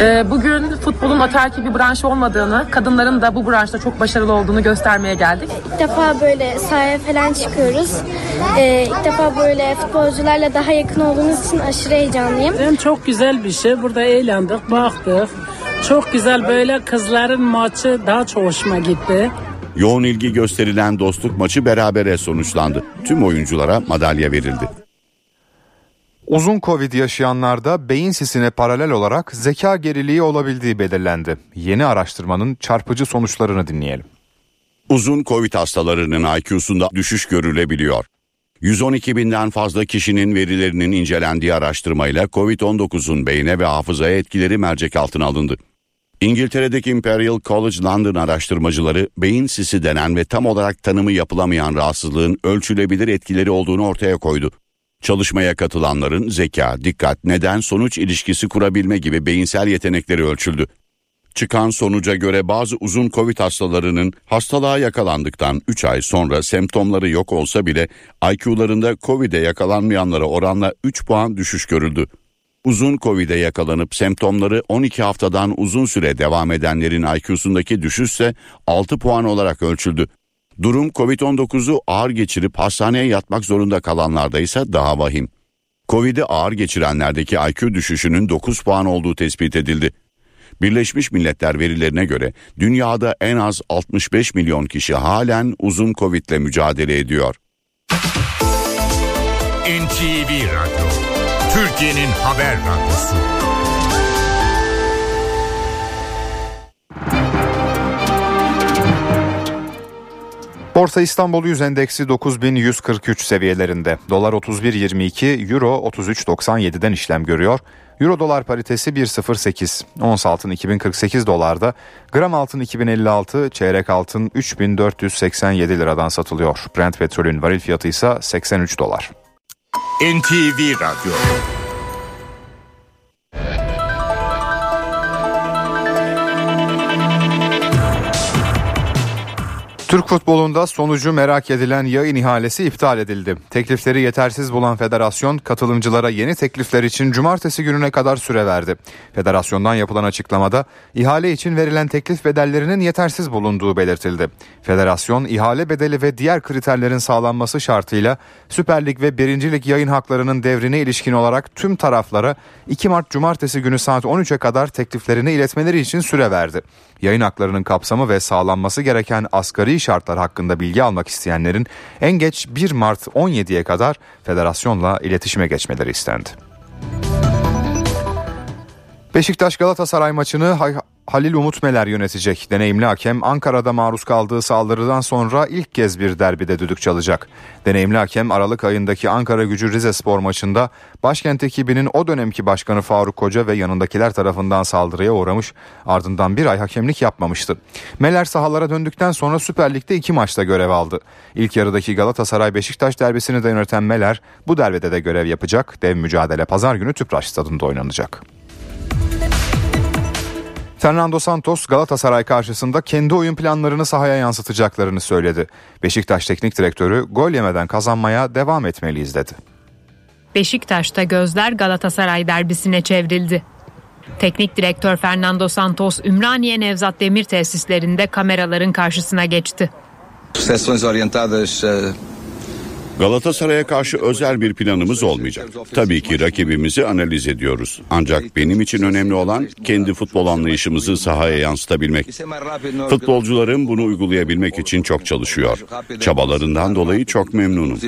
Ee, bugün futbolun atarki bir branş olmadığını, kadınların da bu branşta çok başarılı olduğunu göstermeye geldik. İlk defa böyle sahaya falan çıkıyoruz. Ee, ilk defa böyle futbolcularla daha yakın olduğumuz için aşırı heyecanlıyım. Hem çok güzel bir şey. Burada eğlendik, baktık. Çok güzel böyle kızların maçı daha çok hoşuma gitti. Yoğun ilgi gösterilen dostluk maçı berabere sonuçlandı. Tüm oyunculara madalya verildi. Uzun Covid yaşayanlarda beyin sisine paralel olarak zeka geriliği olabildiği belirlendi. Yeni araştırmanın çarpıcı sonuçlarını dinleyelim. Uzun Covid hastalarının IQ'sunda düşüş görülebiliyor. 112 binden fazla kişinin verilerinin incelendiği araştırmayla COVID-19'un beyne ve hafızaya etkileri mercek altına alındı. İngiltere'deki Imperial College London araştırmacıları beyin sisi denen ve tam olarak tanımı yapılamayan rahatsızlığın ölçülebilir etkileri olduğunu ortaya koydu. Çalışmaya katılanların zeka, dikkat, neden sonuç ilişkisi kurabilme gibi beyinsel yetenekleri ölçüldü. Çıkan sonuca göre bazı uzun Covid hastalarının hastalığa yakalandıktan 3 ay sonra semptomları yok olsa bile IQ'larında Covid'e yakalanmayanlara oranla 3 puan düşüş görüldü. Uzun Covid'e yakalanıp semptomları 12 haftadan uzun süre devam edenlerin IQ'sundaki düşüşse 6 puan olarak ölçüldü. Durum Covid-19'u ağır geçirip hastaneye yatmak zorunda kalanlarda ise daha vahim. Covid'i ağır geçirenlerdeki IQ düşüşünün 9 puan olduğu tespit edildi. Birleşmiş Milletler verilerine göre dünyada en az 65 milyon kişi halen uzun Covid ile mücadele ediyor. NTV Radyo, Türkiye'nin haber radyosu. Borsa İstanbul Yüz Endeksi 9143 seviyelerinde. Dolar 31.22, Euro 33.97'den işlem görüyor. Euro dolar paritesi 1.08. Ons altın 2048 dolarda. Gram altın 2056, çeyrek altın 3487 liradan satılıyor. Brent petrolün varil fiyatı ise 83 dolar. NTV Radyo Türk futbolunda sonucu merak edilen yayın ihalesi iptal edildi. Teklifleri yetersiz bulan federasyon katılımcılara yeni teklifler için cumartesi gününe kadar süre verdi. Federasyondan yapılan açıklamada ihale için verilen teklif bedellerinin yetersiz bulunduğu belirtildi. Federasyon ihale bedeli ve diğer kriterlerin sağlanması şartıyla Süper Lig ve 1. Lig yayın haklarının devrine ilişkin olarak tüm taraflara 2 Mart Cumartesi günü saat 13'e kadar tekliflerini iletmeleri için süre verdi. Yayın haklarının kapsamı ve sağlanması gereken asgari şartlar hakkında bilgi almak isteyenlerin en geç 1 Mart 17'ye kadar federasyonla iletişime geçmeleri istendi. Beşiktaş Galatasaray maçını Halil Umut Meler yönetecek. Deneyimli hakem Ankara'da maruz kaldığı saldırıdan sonra ilk kez bir derbide düdük çalacak. Deneyimli hakem Aralık ayındaki Ankara Gücü Rize Spor maçında başkent ekibinin o dönemki başkanı Faruk Koca ve yanındakiler tarafından saldırıya uğramış ardından bir ay hakemlik yapmamıştı. Meler sahalara döndükten sonra Süper Lig'de iki maçta görev aldı. İlk yarıdaki Galatasaray Beşiktaş derbisini de yöneten Meler bu derbide de görev yapacak. Dev mücadele pazar günü Tüpraş stadında oynanacak. Fernando Santos Galatasaray karşısında kendi oyun planlarını sahaya yansıtacaklarını söyledi. Beşiktaş Teknik Direktörü gol yemeden kazanmaya devam etmeliyiz dedi. Beşiktaş'ta gözler Galatasaray derbisine çevrildi. Teknik direktör Fernando Santos Ümraniye Nevzat Demir tesislerinde kameraların karşısına geçti. Sessões orientadas Galatasaray'a karşı özel bir planımız olmayacak. Tabii ki rakibimizi analiz ediyoruz. Ancak benim için önemli olan kendi futbol anlayışımızı sahaya yansıtabilmek. Futbolcularım bunu uygulayabilmek için çok çalışıyor. Çabalarından dolayı çok memnunum.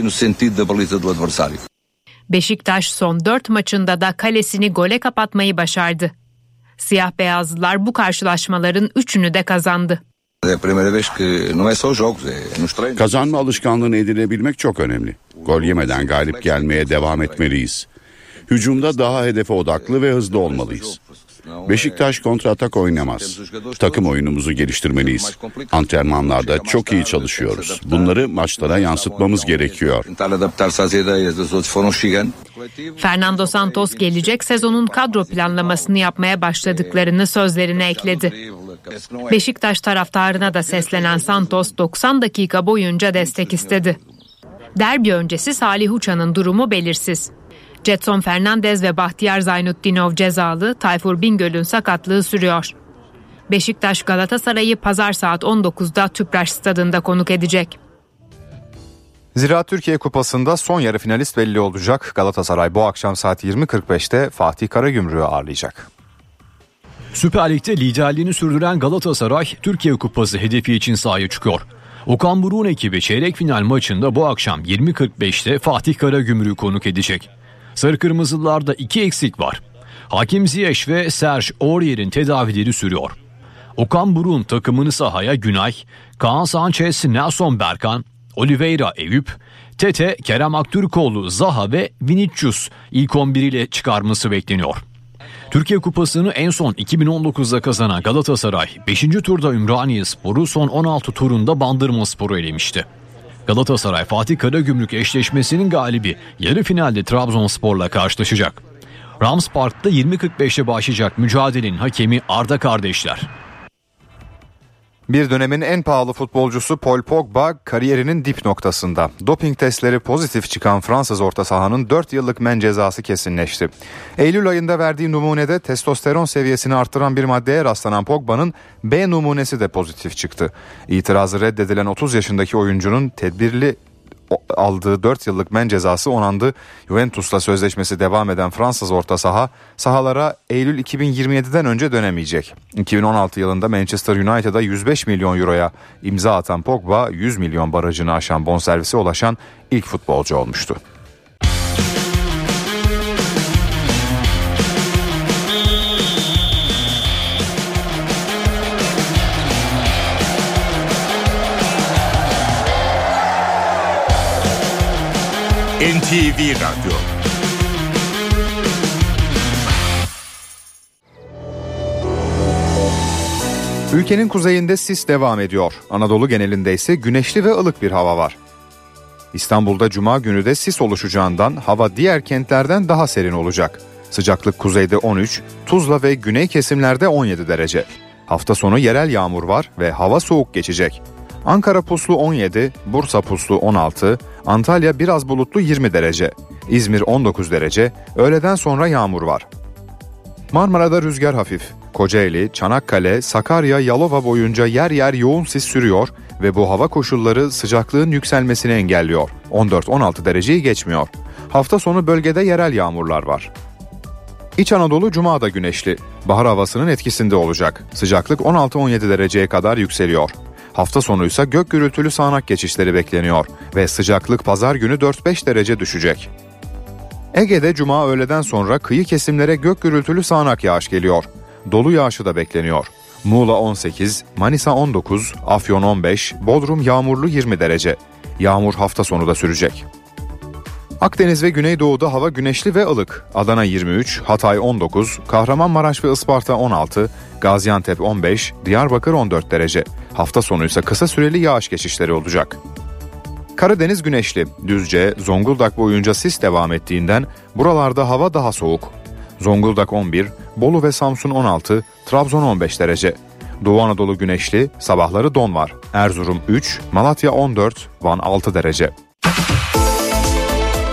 Beşiktaş son 4 maçında da kalesini gole kapatmayı başardı. Siyah beyazlılar bu karşılaşmaların üçünü de kazandı. Kazanma alışkanlığını edinebilmek çok önemli. Gol yemeden galip gelmeye devam etmeliyiz. Hücumda daha hedefe odaklı ve hızlı olmalıyız. Beşiktaş kontratak oynamaz. Takım oyunumuzu geliştirmeliyiz. Antrenmanlarda çok iyi çalışıyoruz. Bunları maçlara yansıtmamız gerekiyor. Fernando Santos gelecek sezonun kadro planlamasını yapmaya başladıklarını sözlerine ekledi. Beşiktaş taraftarına da seslenen Santos 90 dakika boyunca destek istedi. Derbi öncesi Salih Uçan'ın durumu belirsiz. Jetson Fernandez ve Bahtiyar Zaynutdinov cezalı, Tayfur Bingöl'ün sakatlığı sürüyor. Beşiktaş Galatasaray'ı pazar saat 19'da Tüpraş stadında konuk edecek. Zira Türkiye Kupası'nda son yarı finalist belli olacak. Galatasaray bu akşam saat 20.45'te Fatih Karagümrük'ü ağırlayacak. Süper Lig'de liderliğini sürdüren Galatasaray Türkiye Kupası hedefi için sahaya çıkıyor. Okan Buruk'un ekibi çeyrek final maçında bu akşam 20.45'te Fatih Karagümrük'ü konuk edecek. Sarı Kırmızılılarda iki eksik var. Hakim Ziyech ve Serge Aurier'in tedavileri sürüyor. Okan Buruk'un takımını sahaya Günay, Kaan Sanchez, Nelson Berkan, Oliveira Eyüp, Tete, Kerem Aktürkoğlu, Zaha ve Vinicius ilk 11 ile çıkarması bekleniyor. Türkiye Kupası'nı en son 2019'da kazanan Galatasaray 5. turda Ümraniye Sporu son 16 turunda Bandırma Sporu elemişti. Galatasaray Fatih Karagümrük eşleşmesinin galibi yarı finalde Trabzonspor'la karşılaşacak. Rams Park'ta 20.45'te başlayacak mücadelenin hakemi Arda kardeşler. Bir dönemin en pahalı futbolcusu Paul Pogba kariyerinin dip noktasında. Doping testleri pozitif çıkan Fransız orta sahanın 4 yıllık men cezası kesinleşti. Eylül ayında verdiği numunede testosteron seviyesini arttıran bir maddeye rastlanan Pogba'nın B numunesi de pozitif çıktı. İtirazı reddedilen 30 yaşındaki oyuncunun tedbirli aldığı 4 yıllık men cezası onandı. Juventus'la sözleşmesi devam eden Fransız orta saha sahalara Eylül 2027'den önce dönemeyecek. 2016 yılında Manchester United'a 105 milyon euroya imza atan Pogba 100 milyon barajını aşan bonservise ulaşan ilk futbolcu olmuştu. NTV Radyo Ülkenin kuzeyinde sis devam ediyor. Anadolu genelinde ise güneşli ve ılık bir hava var. İstanbul'da cuma günü de sis oluşacağından hava diğer kentlerden daha serin olacak. Sıcaklık kuzeyde 13, Tuzla ve güney kesimlerde 17 derece. Hafta sonu yerel yağmur var ve hava soğuk geçecek. Ankara puslu 17, Bursa puslu 16, Antalya biraz bulutlu 20 derece. İzmir 19 derece, öğleden sonra yağmur var. Marmara'da rüzgar hafif. Kocaeli, Çanakkale, Sakarya, Yalova boyunca yer yer yoğun sis sürüyor ve bu hava koşulları sıcaklığın yükselmesini engelliyor. 14-16 dereceyi geçmiyor. Hafta sonu bölgede yerel yağmurlar var. İç Anadolu Cuma da güneşli. Bahar havasının etkisinde olacak. Sıcaklık 16-17 dereceye kadar yükseliyor. Hafta sonu ise gök gürültülü sağanak geçişleri bekleniyor ve sıcaklık pazar günü 4-5 derece düşecek. Ege'de cuma öğleden sonra kıyı kesimlere gök gürültülü sağanak yağış geliyor. Dolu yağışı da bekleniyor. Muğla 18, Manisa 19, Afyon 15, Bodrum yağmurlu 20 derece. Yağmur hafta sonu da sürecek. Akdeniz ve Güneydoğu'da hava güneşli ve ılık. Adana 23, Hatay 19, Kahramanmaraş ve Isparta 16, Gaziantep 15, Diyarbakır 14 derece. Hafta sonu ise kısa süreli yağış geçişleri olacak. Karadeniz güneşli, Düzce, Zonguldak boyunca sis devam ettiğinden buralarda hava daha soğuk. Zonguldak 11, Bolu ve Samsun 16, Trabzon 15 derece. Doğu Anadolu güneşli, sabahları don var. Erzurum 3, Malatya 14, Van 6 derece.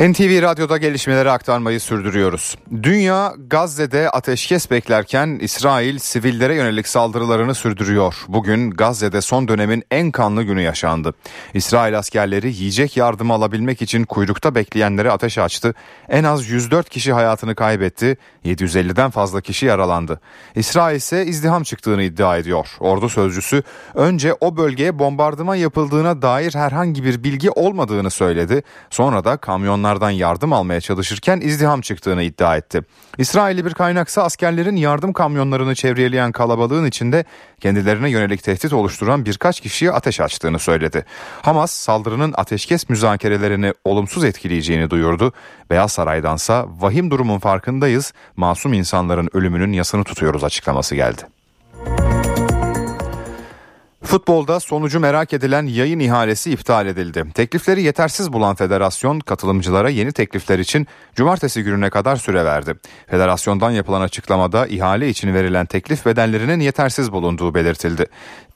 NTV Radyo'da gelişmeleri aktarmayı sürdürüyoruz. Dünya Gazze'de ateşkes beklerken İsrail sivillere yönelik saldırılarını sürdürüyor. Bugün Gazze'de son dönemin en kanlı günü yaşandı. İsrail askerleri yiyecek yardım alabilmek için kuyrukta bekleyenlere ateş açtı. En az 104 kişi hayatını kaybetti, 750'den fazla kişi yaralandı. İsrail ise izdiham çıktığını iddia ediyor. Ordu sözcüsü önce o bölgeye bombardıman yapıldığına dair herhangi bir bilgi olmadığını söyledi. Sonra da kamyonlar kamyonlardan yardım almaya çalışırken izdiham çıktığını iddia etti. İsrailli bir kaynaksa askerlerin yardım kamyonlarını çevreleyen kalabalığın içinde kendilerine yönelik tehdit oluşturan birkaç kişiye ateş açtığını söyledi. Hamas saldırının ateşkes müzakerelerini olumsuz etkileyeceğini duyurdu. Beyaz Saray'dansa vahim durumun farkındayız, masum insanların ölümünün yasını tutuyoruz açıklaması geldi. Futbolda sonucu merak edilen yayın ihalesi iptal edildi. Teklifleri yetersiz bulan federasyon katılımcılara yeni teklifler için cumartesi gününe kadar süre verdi. Federasyondan yapılan açıklamada ihale için verilen teklif bedellerinin yetersiz bulunduğu belirtildi.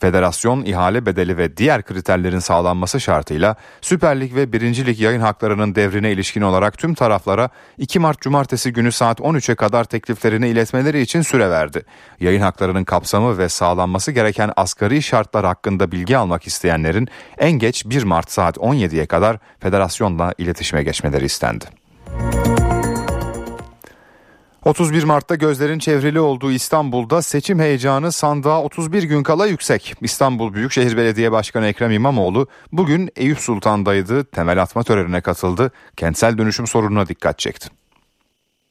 Federasyon ihale bedeli ve diğer kriterlerin sağlanması şartıyla Süper Lig ve 1. Lig yayın haklarının devrine ilişkin olarak tüm taraflara 2 Mart Cumartesi günü saat 13'e kadar tekliflerini iletmeleri için süre verdi. Yayın haklarının kapsamı ve sağlanması gereken asgari şartlar hakkında bilgi almak isteyenlerin en geç 1 Mart saat 17'ye kadar federasyonla iletişime geçmeleri istendi. 31 Mart'ta gözlerin çevrili olduğu İstanbul'da seçim heyecanı sandığa 31 gün kala yüksek. İstanbul Büyükşehir Belediye Başkanı Ekrem İmamoğlu bugün Eyüp Sultan'daydı, temel atma törenine katıldı, kentsel dönüşüm sorununa dikkat çekti.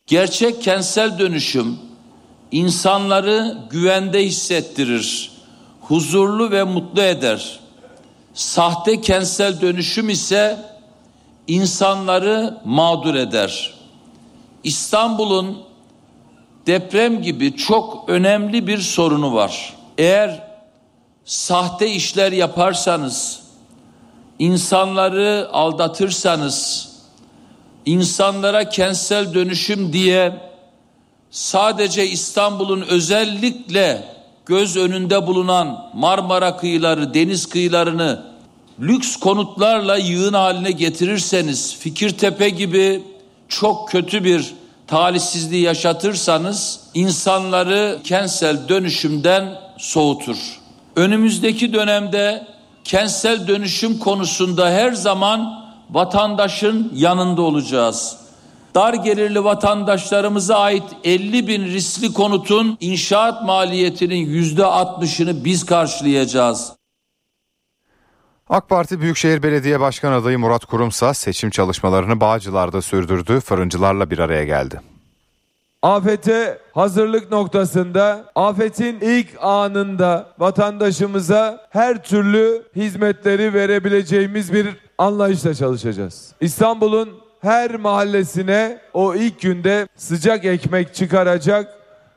Gerçek kentsel dönüşüm insanları güvende hissettirir, huzurlu ve mutlu eder. Sahte kentsel dönüşüm ise insanları mağdur eder. İstanbul'un deprem gibi çok önemli bir sorunu var. Eğer sahte işler yaparsanız, insanları aldatırsanız, insanlara kentsel dönüşüm diye sadece İstanbul'un özellikle göz önünde bulunan Marmara kıyıları, deniz kıyılarını lüks konutlarla yığın haline getirirseniz, Fikirtepe gibi çok kötü bir talihsizliği yaşatırsanız insanları kentsel dönüşümden soğutur. Önümüzdeki dönemde kentsel dönüşüm konusunda her zaman vatandaşın yanında olacağız. Dar gelirli vatandaşlarımıza ait 50 bin riskli konutun inşaat maliyetinin yüzde 60'ını biz karşılayacağız. AK Parti Büyükşehir Belediye Başkan adayı Murat Kurumsa seçim çalışmalarını Bağcılar'da sürdürdü, fırıncılarla bir araya geldi. Afete hazırlık noktasında afetin ilk anında vatandaşımıza her türlü hizmetleri verebileceğimiz bir anlayışla çalışacağız. İstanbul'un her mahallesine o ilk günde sıcak ekmek çıkaracak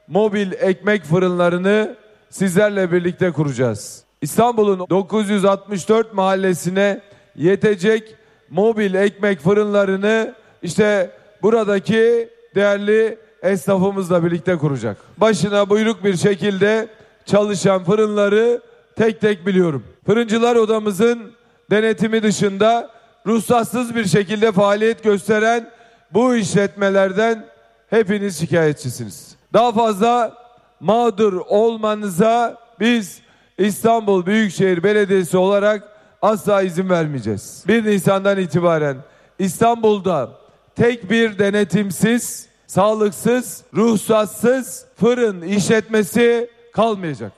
mobil ekmek fırınlarını sizlerle birlikte kuracağız. İstanbul'un 964 mahallesine yetecek mobil ekmek fırınlarını işte buradaki değerli esnafımızla birlikte kuracak. Başına buyruk bir şekilde çalışan fırınları tek tek biliyorum. Fırıncılar odamızın denetimi dışında ruhsatsız bir şekilde faaliyet gösteren bu işletmelerden hepiniz şikayetçisiniz. Daha fazla mağdur olmanıza biz İstanbul Büyükşehir Belediyesi olarak asla izin vermeyeceğiz. 1 Nisan'dan itibaren İstanbul'da tek bir denetimsiz, sağlıksız, ruhsatsız fırın işletmesi kalmayacak.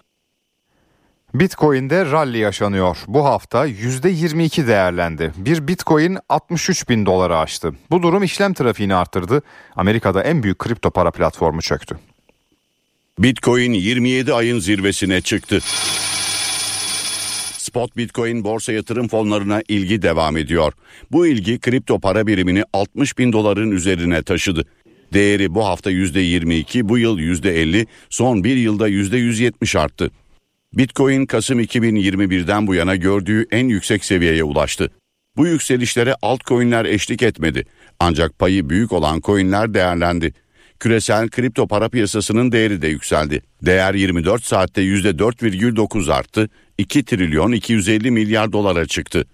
Bitcoin'de rally yaşanıyor. Bu hafta %22 değerlendi. Bir Bitcoin 63 bin dolara aştı. Bu durum işlem trafiğini arttırdı. Amerika'da en büyük kripto para platformu çöktü. Bitcoin 27 ayın zirvesine çıktı. Spot Bitcoin borsa yatırım fonlarına ilgi devam ediyor. Bu ilgi kripto para birimini 60 bin doların üzerine taşıdı. Değeri bu hafta %22, bu yıl %50, son bir yılda %170 arttı. Bitcoin Kasım 2021'den bu yana gördüğü en yüksek seviyeye ulaştı. Bu yükselişlere altcoin'ler eşlik etmedi. Ancak payı büyük olan coin'ler değerlendi. Küresel kripto para piyasasının değeri de yükseldi. Değer 24 saatte %4,9 arttı, 2 trilyon 250 milyar dolara çıktı.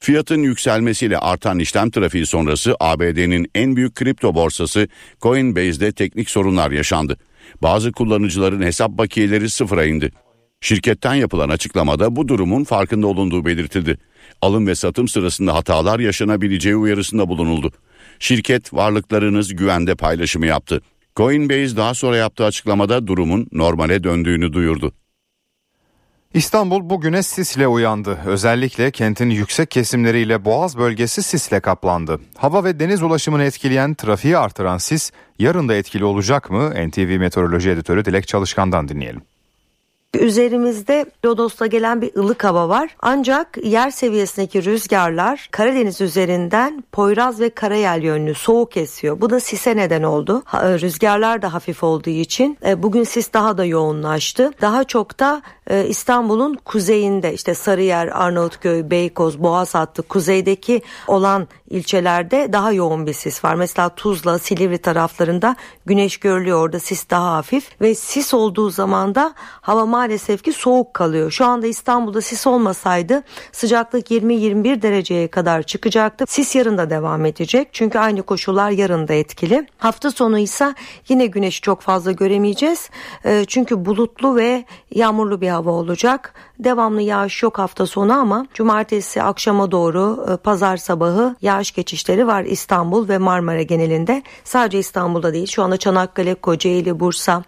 Fiyatın yükselmesiyle artan işlem trafiği sonrası ABD'nin en büyük kripto borsası Coinbase'de teknik sorunlar yaşandı. Bazı kullanıcıların hesap bakiyeleri sıfıra indi. Şirketten yapılan açıklamada bu durumun farkında olunduğu belirtildi. Alım ve satım sırasında hatalar yaşanabileceği uyarısında bulunuldu. Şirket varlıklarınız güvende paylaşımı yaptı. Coinbase daha sonra yaptığı açıklamada durumun normale döndüğünü duyurdu. İstanbul bugüne sisle uyandı. Özellikle kentin yüksek kesimleriyle Boğaz bölgesi sisle kaplandı. Hava ve deniz ulaşımını etkileyen trafiği artıran sis yarın da etkili olacak mı? NTV Meteoroloji Editörü Dilek Çalışkan'dan dinleyelim. Üzerimizde Lodos'ta gelen bir ılık hava var. Ancak yer seviyesindeki rüzgarlar Karadeniz üzerinden Poyraz ve Karayel yönlü soğuk esiyor. Bu da sise neden oldu. Ha, Rüzgarlar da hafif olduğu için e, bugün sis daha da yoğunlaştı. Daha çok da e, İstanbul'un kuzeyinde işte Sarıyer, Arnavutköy, Beykoz, Boğaz hattı kuzeydeki olan ilçelerde daha yoğun bir sis var. Mesela Tuzla, Silivri taraflarında güneş görülüyor. Orada sis daha hafif ve sis olduğu zaman da hava maalesef ki soğuk kalıyor. Şu anda İstanbul'da sis olmasaydı sıcaklık 20-21 dereceye kadar çıkacaktı. Sis yarın da devam edecek. Çünkü aynı koşullar yarın da etkili. Hafta sonu ise yine güneşi çok fazla göremeyeceğiz. E, çünkü bulutlu ve yağmurlu bir hava olacak. Devamlı yağış yok hafta sonu ama cumartesi akşama doğru e, pazar sabahı yağış geçişleri var İstanbul ve Marmara genelinde. Sadece İstanbul'da değil şu anda Çanakkale, Kocaeli, Bursa,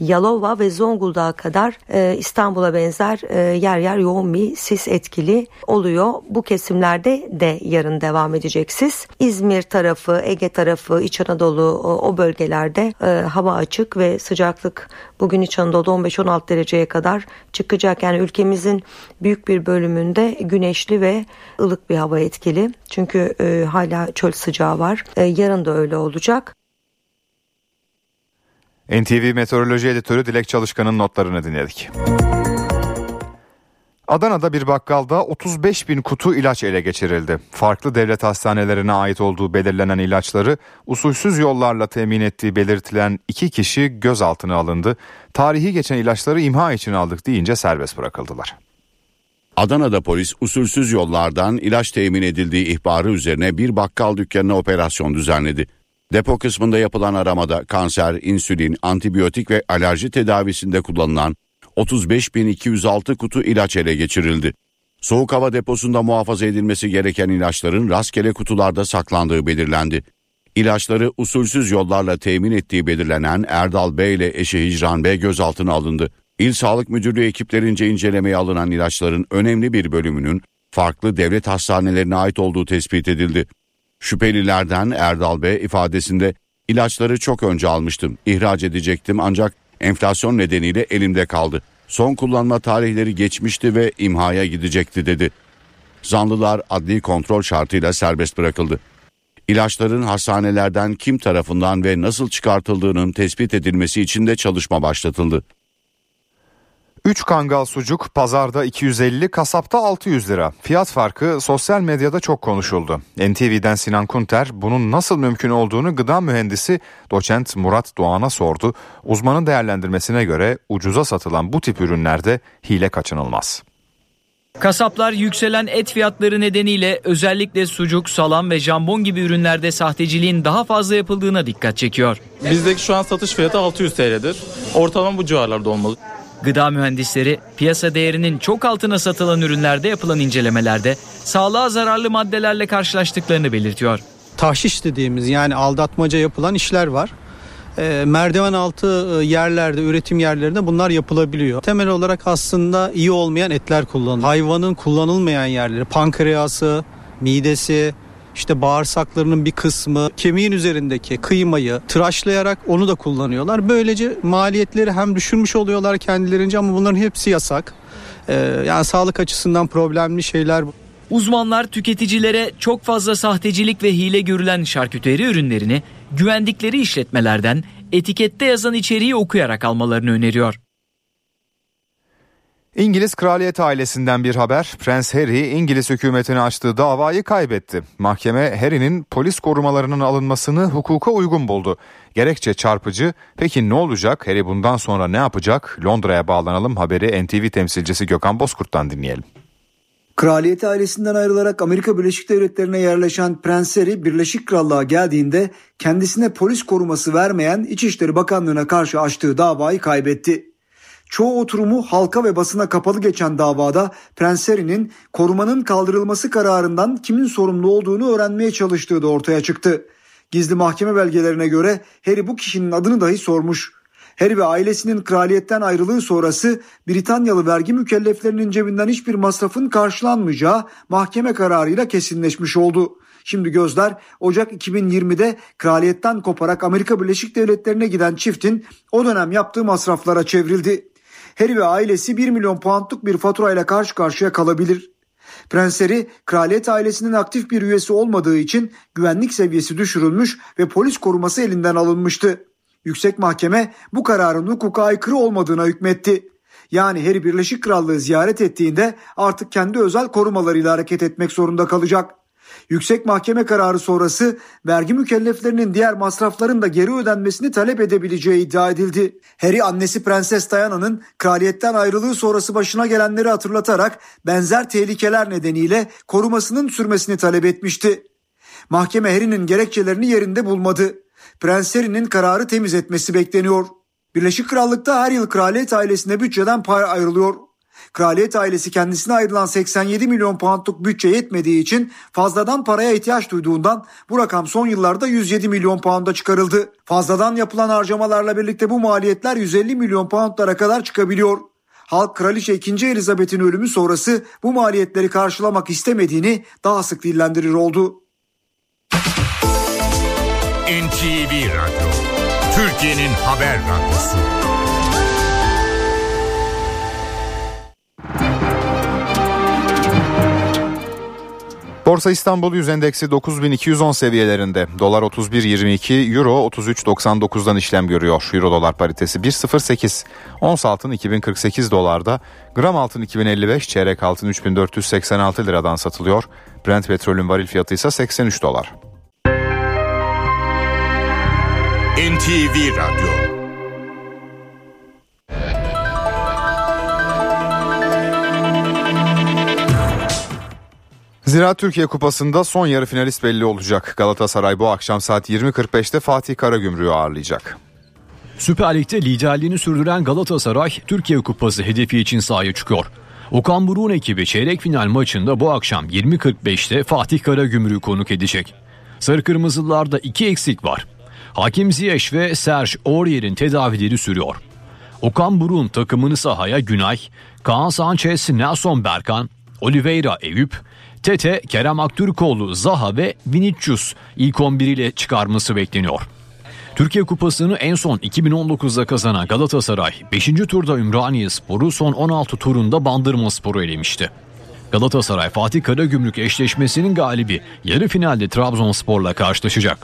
Yalova ve Zonguldak'a kadar e, İstanbul'a benzer e, yer yer yoğun bir sis etkili oluyor. Bu kesimlerde de yarın devam edecek sis. İzmir tarafı, Ege tarafı, İç Anadolu o, bölgelerde e, hava açık ve sıcaklık bugün İç Anadolu'da 15-16 dereceye kadar çıkacak. Yani ülkemizin büyük bir bölümünde güneşli ve ılık bir hava etkili. Çünkü e, hala çöl sıcağı var. Yarın da öyle olacak. NTV Meteoroloji Editörü Dilek Çalışkan'ın notlarını dinledik. Adana'da bir bakkalda 35 bin kutu ilaç ele geçirildi. Farklı devlet hastanelerine ait olduğu belirlenen ilaçları usulsüz yollarla temin ettiği belirtilen iki kişi gözaltına alındı. Tarihi geçen ilaçları imha için aldık deyince serbest bırakıldılar. Adana'da polis usulsüz yollardan ilaç temin edildiği ihbarı üzerine bir bakkal dükkanına operasyon düzenledi. Depo kısmında yapılan aramada kanser, insülin, antibiyotik ve alerji tedavisinde kullanılan 35.206 kutu ilaç ele geçirildi. Soğuk hava deposunda muhafaza edilmesi gereken ilaçların rastgele kutularda saklandığı belirlendi. İlaçları usulsüz yollarla temin ettiği belirlenen Erdal Bey ile eşi Hicran Bey gözaltına alındı. İl Sağlık Müdürlüğü ekiplerince incelemeye alınan ilaçların önemli bir bölümünün farklı devlet hastanelerine ait olduğu tespit edildi. Şüphelilerden Erdal Bey ifadesinde İlaçları çok önce almıştım. İhraç edecektim ancak enflasyon nedeniyle elimde kaldı. Son kullanma tarihleri geçmişti ve imhaya gidecekti dedi. Zanlılar adli kontrol şartıyla serbest bırakıldı. İlaçların hastanelerden kim tarafından ve nasıl çıkartıldığının tespit edilmesi için de çalışma başlatıldı. 3 kangal sucuk pazarda 250, kasapta 600 lira. Fiyat farkı sosyal medyada çok konuşuldu. NTV'den Sinan Kunter bunun nasıl mümkün olduğunu gıda mühendisi doçent Murat Doğan'a sordu. Uzmanın değerlendirmesine göre ucuza satılan bu tip ürünlerde hile kaçınılmaz. Kasaplar yükselen et fiyatları nedeniyle özellikle sucuk, salam ve jambon gibi ürünlerde sahteciliğin daha fazla yapıldığına dikkat çekiyor. Bizdeki şu an satış fiyatı 600 TL'dir. Ortalama bu civarlarda olmalı. Gıda mühendisleri piyasa değerinin çok altına satılan ürünlerde yapılan incelemelerde sağlığa zararlı maddelerle karşılaştıklarını belirtiyor. Tahşiş dediğimiz yani aldatmaca yapılan işler var. E, merdiven altı e, yerlerde, üretim yerlerinde bunlar yapılabiliyor. Temel olarak aslında iyi olmayan etler kullanılıyor. Hayvanın kullanılmayan yerleri, pankreası, midesi, işte bağırsaklarının bir kısmı kemiğin üzerindeki kıymayı tıraşlayarak onu da kullanıyorlar. Böylece maliyetleri hem düşürmüş oluyorlar kendilerince ama bunların hepsi yasak. Ee, yani sağlık açısından problemli şeyler. Uzmanlar tüketicilere çok fazla sahtecilik ve hile görülen şarküteri ürünlerini güvendikleri işletmelerden etikette yazan içeriği okuyarak almalarını öneriyor. İngiliz kraliyet ailesinden bir haber. Prens Harry İngiliz hükümetine açtığı davayı kaybetti. Mahkeme Harry'nin polis korumalarının alınmasını hukuka uygun buldu. Gerekçe çarpıcı. Peki ne olacak? Harry bundan sonra ne yapacak? Londra'ya bağlanalım. Haberi NTV temsilcisi Gökhan Bozkurt'tan dinleyelim. Kraliyet ailesinden ayrılarak Amerika Birleşik Devletleri'ne yerleşen Prens Harry Birleşik Krallığa geldiğinde kendisine polis koruması vermeyen İçişleri Bakanlığı'na karşı açtığı davayı kaybetti. Çoğu oturumu halka ve basına kapalı geçen davada Prens Harry'nin korumanın kaldırılması kararından kimin sorumlu olduğunu öğrenmeye çalıştığı da ortaya çıktı. Gizli mahkeme belgelerine göre Harry bu kişinin adını dahi sormuş. Harry ve ailesinin kraliyetten ayrılığı sonrası Britanyalı vergi mükelleflerinin cebinden hiçbir masrafın karşılanmayacağı mahkeme kararıyla kesinleşmiş oldu. Şimdi gözler Ocak 2020'de kraliyetten koparak Amerika Birleşik Devletleri'ne giden çiftin o dönem yaptığı masraflara çevrildi. Harry ve ailesi 1 milyon puanlık bir faturayla karşı karşıya kalabilir. Prens Harry kraliyet ailesinin aktif bir üyesi olmadığı için güvenlik seviyesi düşürülmüş ve polis koruması elinden alınmıştı. Yüksek Mahkeme bu kararın hukuka aykırı olmadığına hükmetti. Yani Harry Birleşik Krallığı ziyaret ettiğinde artık kendi özel korumalarıyla hareket etmek zorunda kalacak. Yüksek Mahkeme kararı sonrası vergi mükelleflerinin diğer masrafların da geri ödenmesini talep edebileceği iddia edildi. Harry annesi Prenses Diana'nın kraliyetten ayrılığı sonrası başına gelenleri hatırlatarak benzer tehlikeler nedeniyle korumasının sürmesini talep etmişti. Mahkeme Harry'nin gerekçelerini yerinde bulmadı. Prens Harry'nin kararı temiz etmesi bekleniyor. Birleşik Krallık'ta her yıl kraliyet ailesine bütçeden pay ayrılıyor. Kraliyet ailesi kendisine ayrılan 87 milyon poundluk bütçe yetmediği için fazladan paraya ihtiyaç duyduğundan bu rakam son yıllarda 107 milyon pound'a çıkarıldı. Fazladan yapılan harcamalarla birlikte bu maliyetler 150 milyon poundlara kadar çıkabiliyor. Halk Kraliçe 2. Elizabeth'in ölümü sonrası bu maliyetleri karşılamak istemediğini daha sık dillendirir oldu. NTV Radyo, Türkiye'nin haber radyosu. Borsa İstanbul Yüz Endeksi 9210 seviyelerinde. Dolar 31.22, Euro 33.99'dan işlem görüyor. Euro dolar paritesi 1.08. Ons altın 2048 dolarda. Gram altın 2055, çeyrek altın 3486 liradan satılıyor. Brent petrolün varil fiyatı ise 83 dolar. NTV Radyo, Ziraat Türkiye Kupası'nda son yarı finalist belli olacak. Galatasaray bu akşam saat 20.45'te Fatih Karagümrük'ü ağırlayacak. Süper Lig'de liderliğini sürdüren Galatasaray Türkiye Kupası hedefi için sahaya çıkıyor. Okan Buruk'un ekibi çeyrek final maçında bu akşam 20.45'te Fatih Karagümrük'ü konuk edecek. Sarı Kırmızılılarda iki eksik var. Hakim Ziyech ve Serge Aurier'in tedavileri sürüyor. Okan Buruk'un takımını sahaya Günay, Kaan Sanchez, Nelson Berkan, Oliveira Eyüp, Tete, Kerem Aktürkoğlu, Zaha ve Vinicius ilk 11 ile çıkarması bekleniyor. Türkiye Kupası'nı en son 2019'da kazanan Galatasaray 5. turda Ümraniye Sporu son 16 turunda Bandırma Sporu elemişti. Galatasaray Fatih Karagümrük eşleşmesinin galibi yarı finalde Trabzonspor'la karşılaşacak.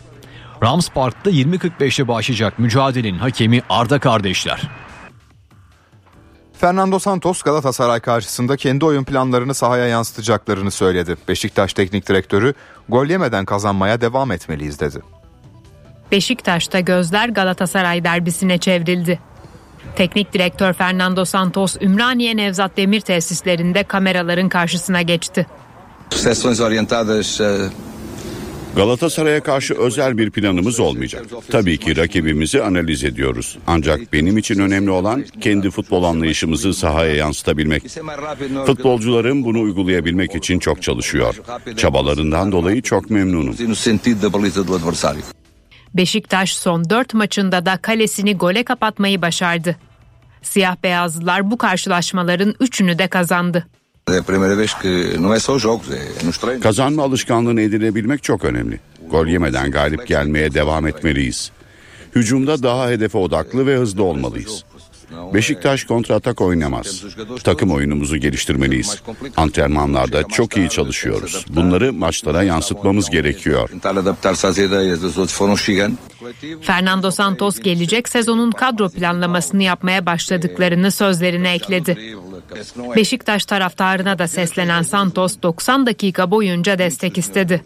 Rams Park'ta 20.45'te başlayacak mücadelenin hakemi Arda kardeşler. Fernando Santos Galatasaray karşısında kendi oyun planlarını sahaya yansıtacaklarını söyledi. Beşiktaş Teknik Direktörü gol yemeden kazanmaya devam etmeliyiz dedi. Beşiktaş'ta gözler Galatasaray derbisine çevrildi. Teknik direktör Fernando Santos Ümraniye Nevzat Demir tesislerinde kameraların karşısına geçti. Sessões orientadas eh, Galatasaray'a karşı özel bir planımız olmayacak. Tabii ki rakibimizi analiz ediyoruz. Ancak benim için önemli olan kendi futbol anlayışımızı sahaya yansıtabilmek. Futbolcularım bunu uygulayabilmek için çok çalışıyor. Çabalarından dolayı çok memnunum. Beşiktaş son 4 maçında da kalesini gole kapatmayı başardı. Siyah beyazlılar bu karşılaşmaların üçünü de kazandı. É a primeira vez que não é só os jogos, é nos treinos. Kazanma alışkanlığını edinebilmek çok önemli. Gol yemeden galip gelmeye devam etmeliyiz. Hücumda daha hedefe odaklı ve hızlı olmalıyız. Beşiktaş kontratak oynamaz. Takım oyunumuzu geliştirmeliyiz. Antrenmanlarda çok iyi çalışıyoruz. Bunları maçlara yansıtmamız gerekiyor. Fernando Santos gelecek sezonun kadro planlamasını yapmaya başladıklarını sözlerine ekledi. Beşiktaş taraftarına da seslenen Santos 90 dakika boyunca destek istedi.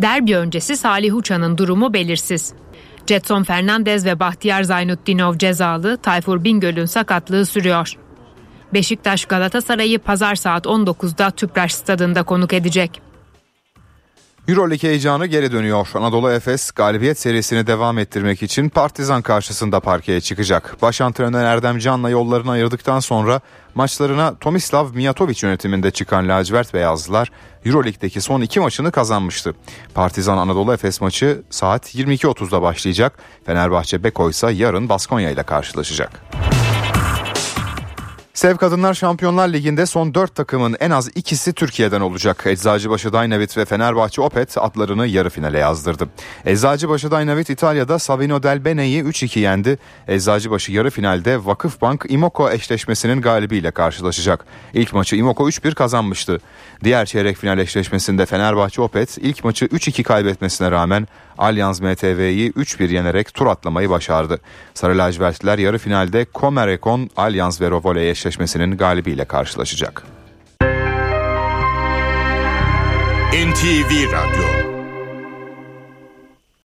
Derbi öncesi Salih Uçan'ın durumu belirsiz. Jetson Fernandez ve Bahtiyar Zaynutdinov cezalı, Tayfur Bingöl'ün sakatlığı sürüyor. Beşiktaş Galatasaray'ı pazar saat 19'da Tüpraş stadında konuk edecek. Euroleague heyecanı geri dönüyor. Anadolu Efes galibiyet serisini devam ettirmek için Partizan karşısında parkeye çıkacak. Baş antrenör Erdem Can'la yollarını ayırdıktan sonra maçlarına Tomislav Mijatovic yönetiminde çıkan lacivert beyazlılar Euroleague'deki son iki maçını kazanmıştı. Partizan Anadolu Efes maçı saat 22.30'da başlayacak. Fenerbahçe Beko ise yarın Baskonya ile karşılaşacak. Sev Kadınlar Şampiyonlar Ligi'nde son 4 takımın en az ikisi Türkiye'den olacak. Eczacıbaşı Dynavit ve Fenerbahçe Opet adlarını yarı finale yazdırdı. Eczacıbaşı Dynavit İtalya'da Savino Del Bene'yi 3-2 yendi. Eczacıbaşı yarı finalde Vakıfbank Imoko eşleşmesinin galibiyle karşılaşacak. İlk maçı Imoko 3-1 kazanmıştı. Diğer çeyrek final eşleşmesinde Fenerbahçe Opet ilk maçı 3-2 kaybetmesine rağmen Allianz MTV'yi 3-1 yenerek tur atlamayı başardı. Sarı lacivertliler yarı finalde Komerekon Allianz ve Rovoley eşleşmesinin galibiyle karşılaşacak. NTV Radyo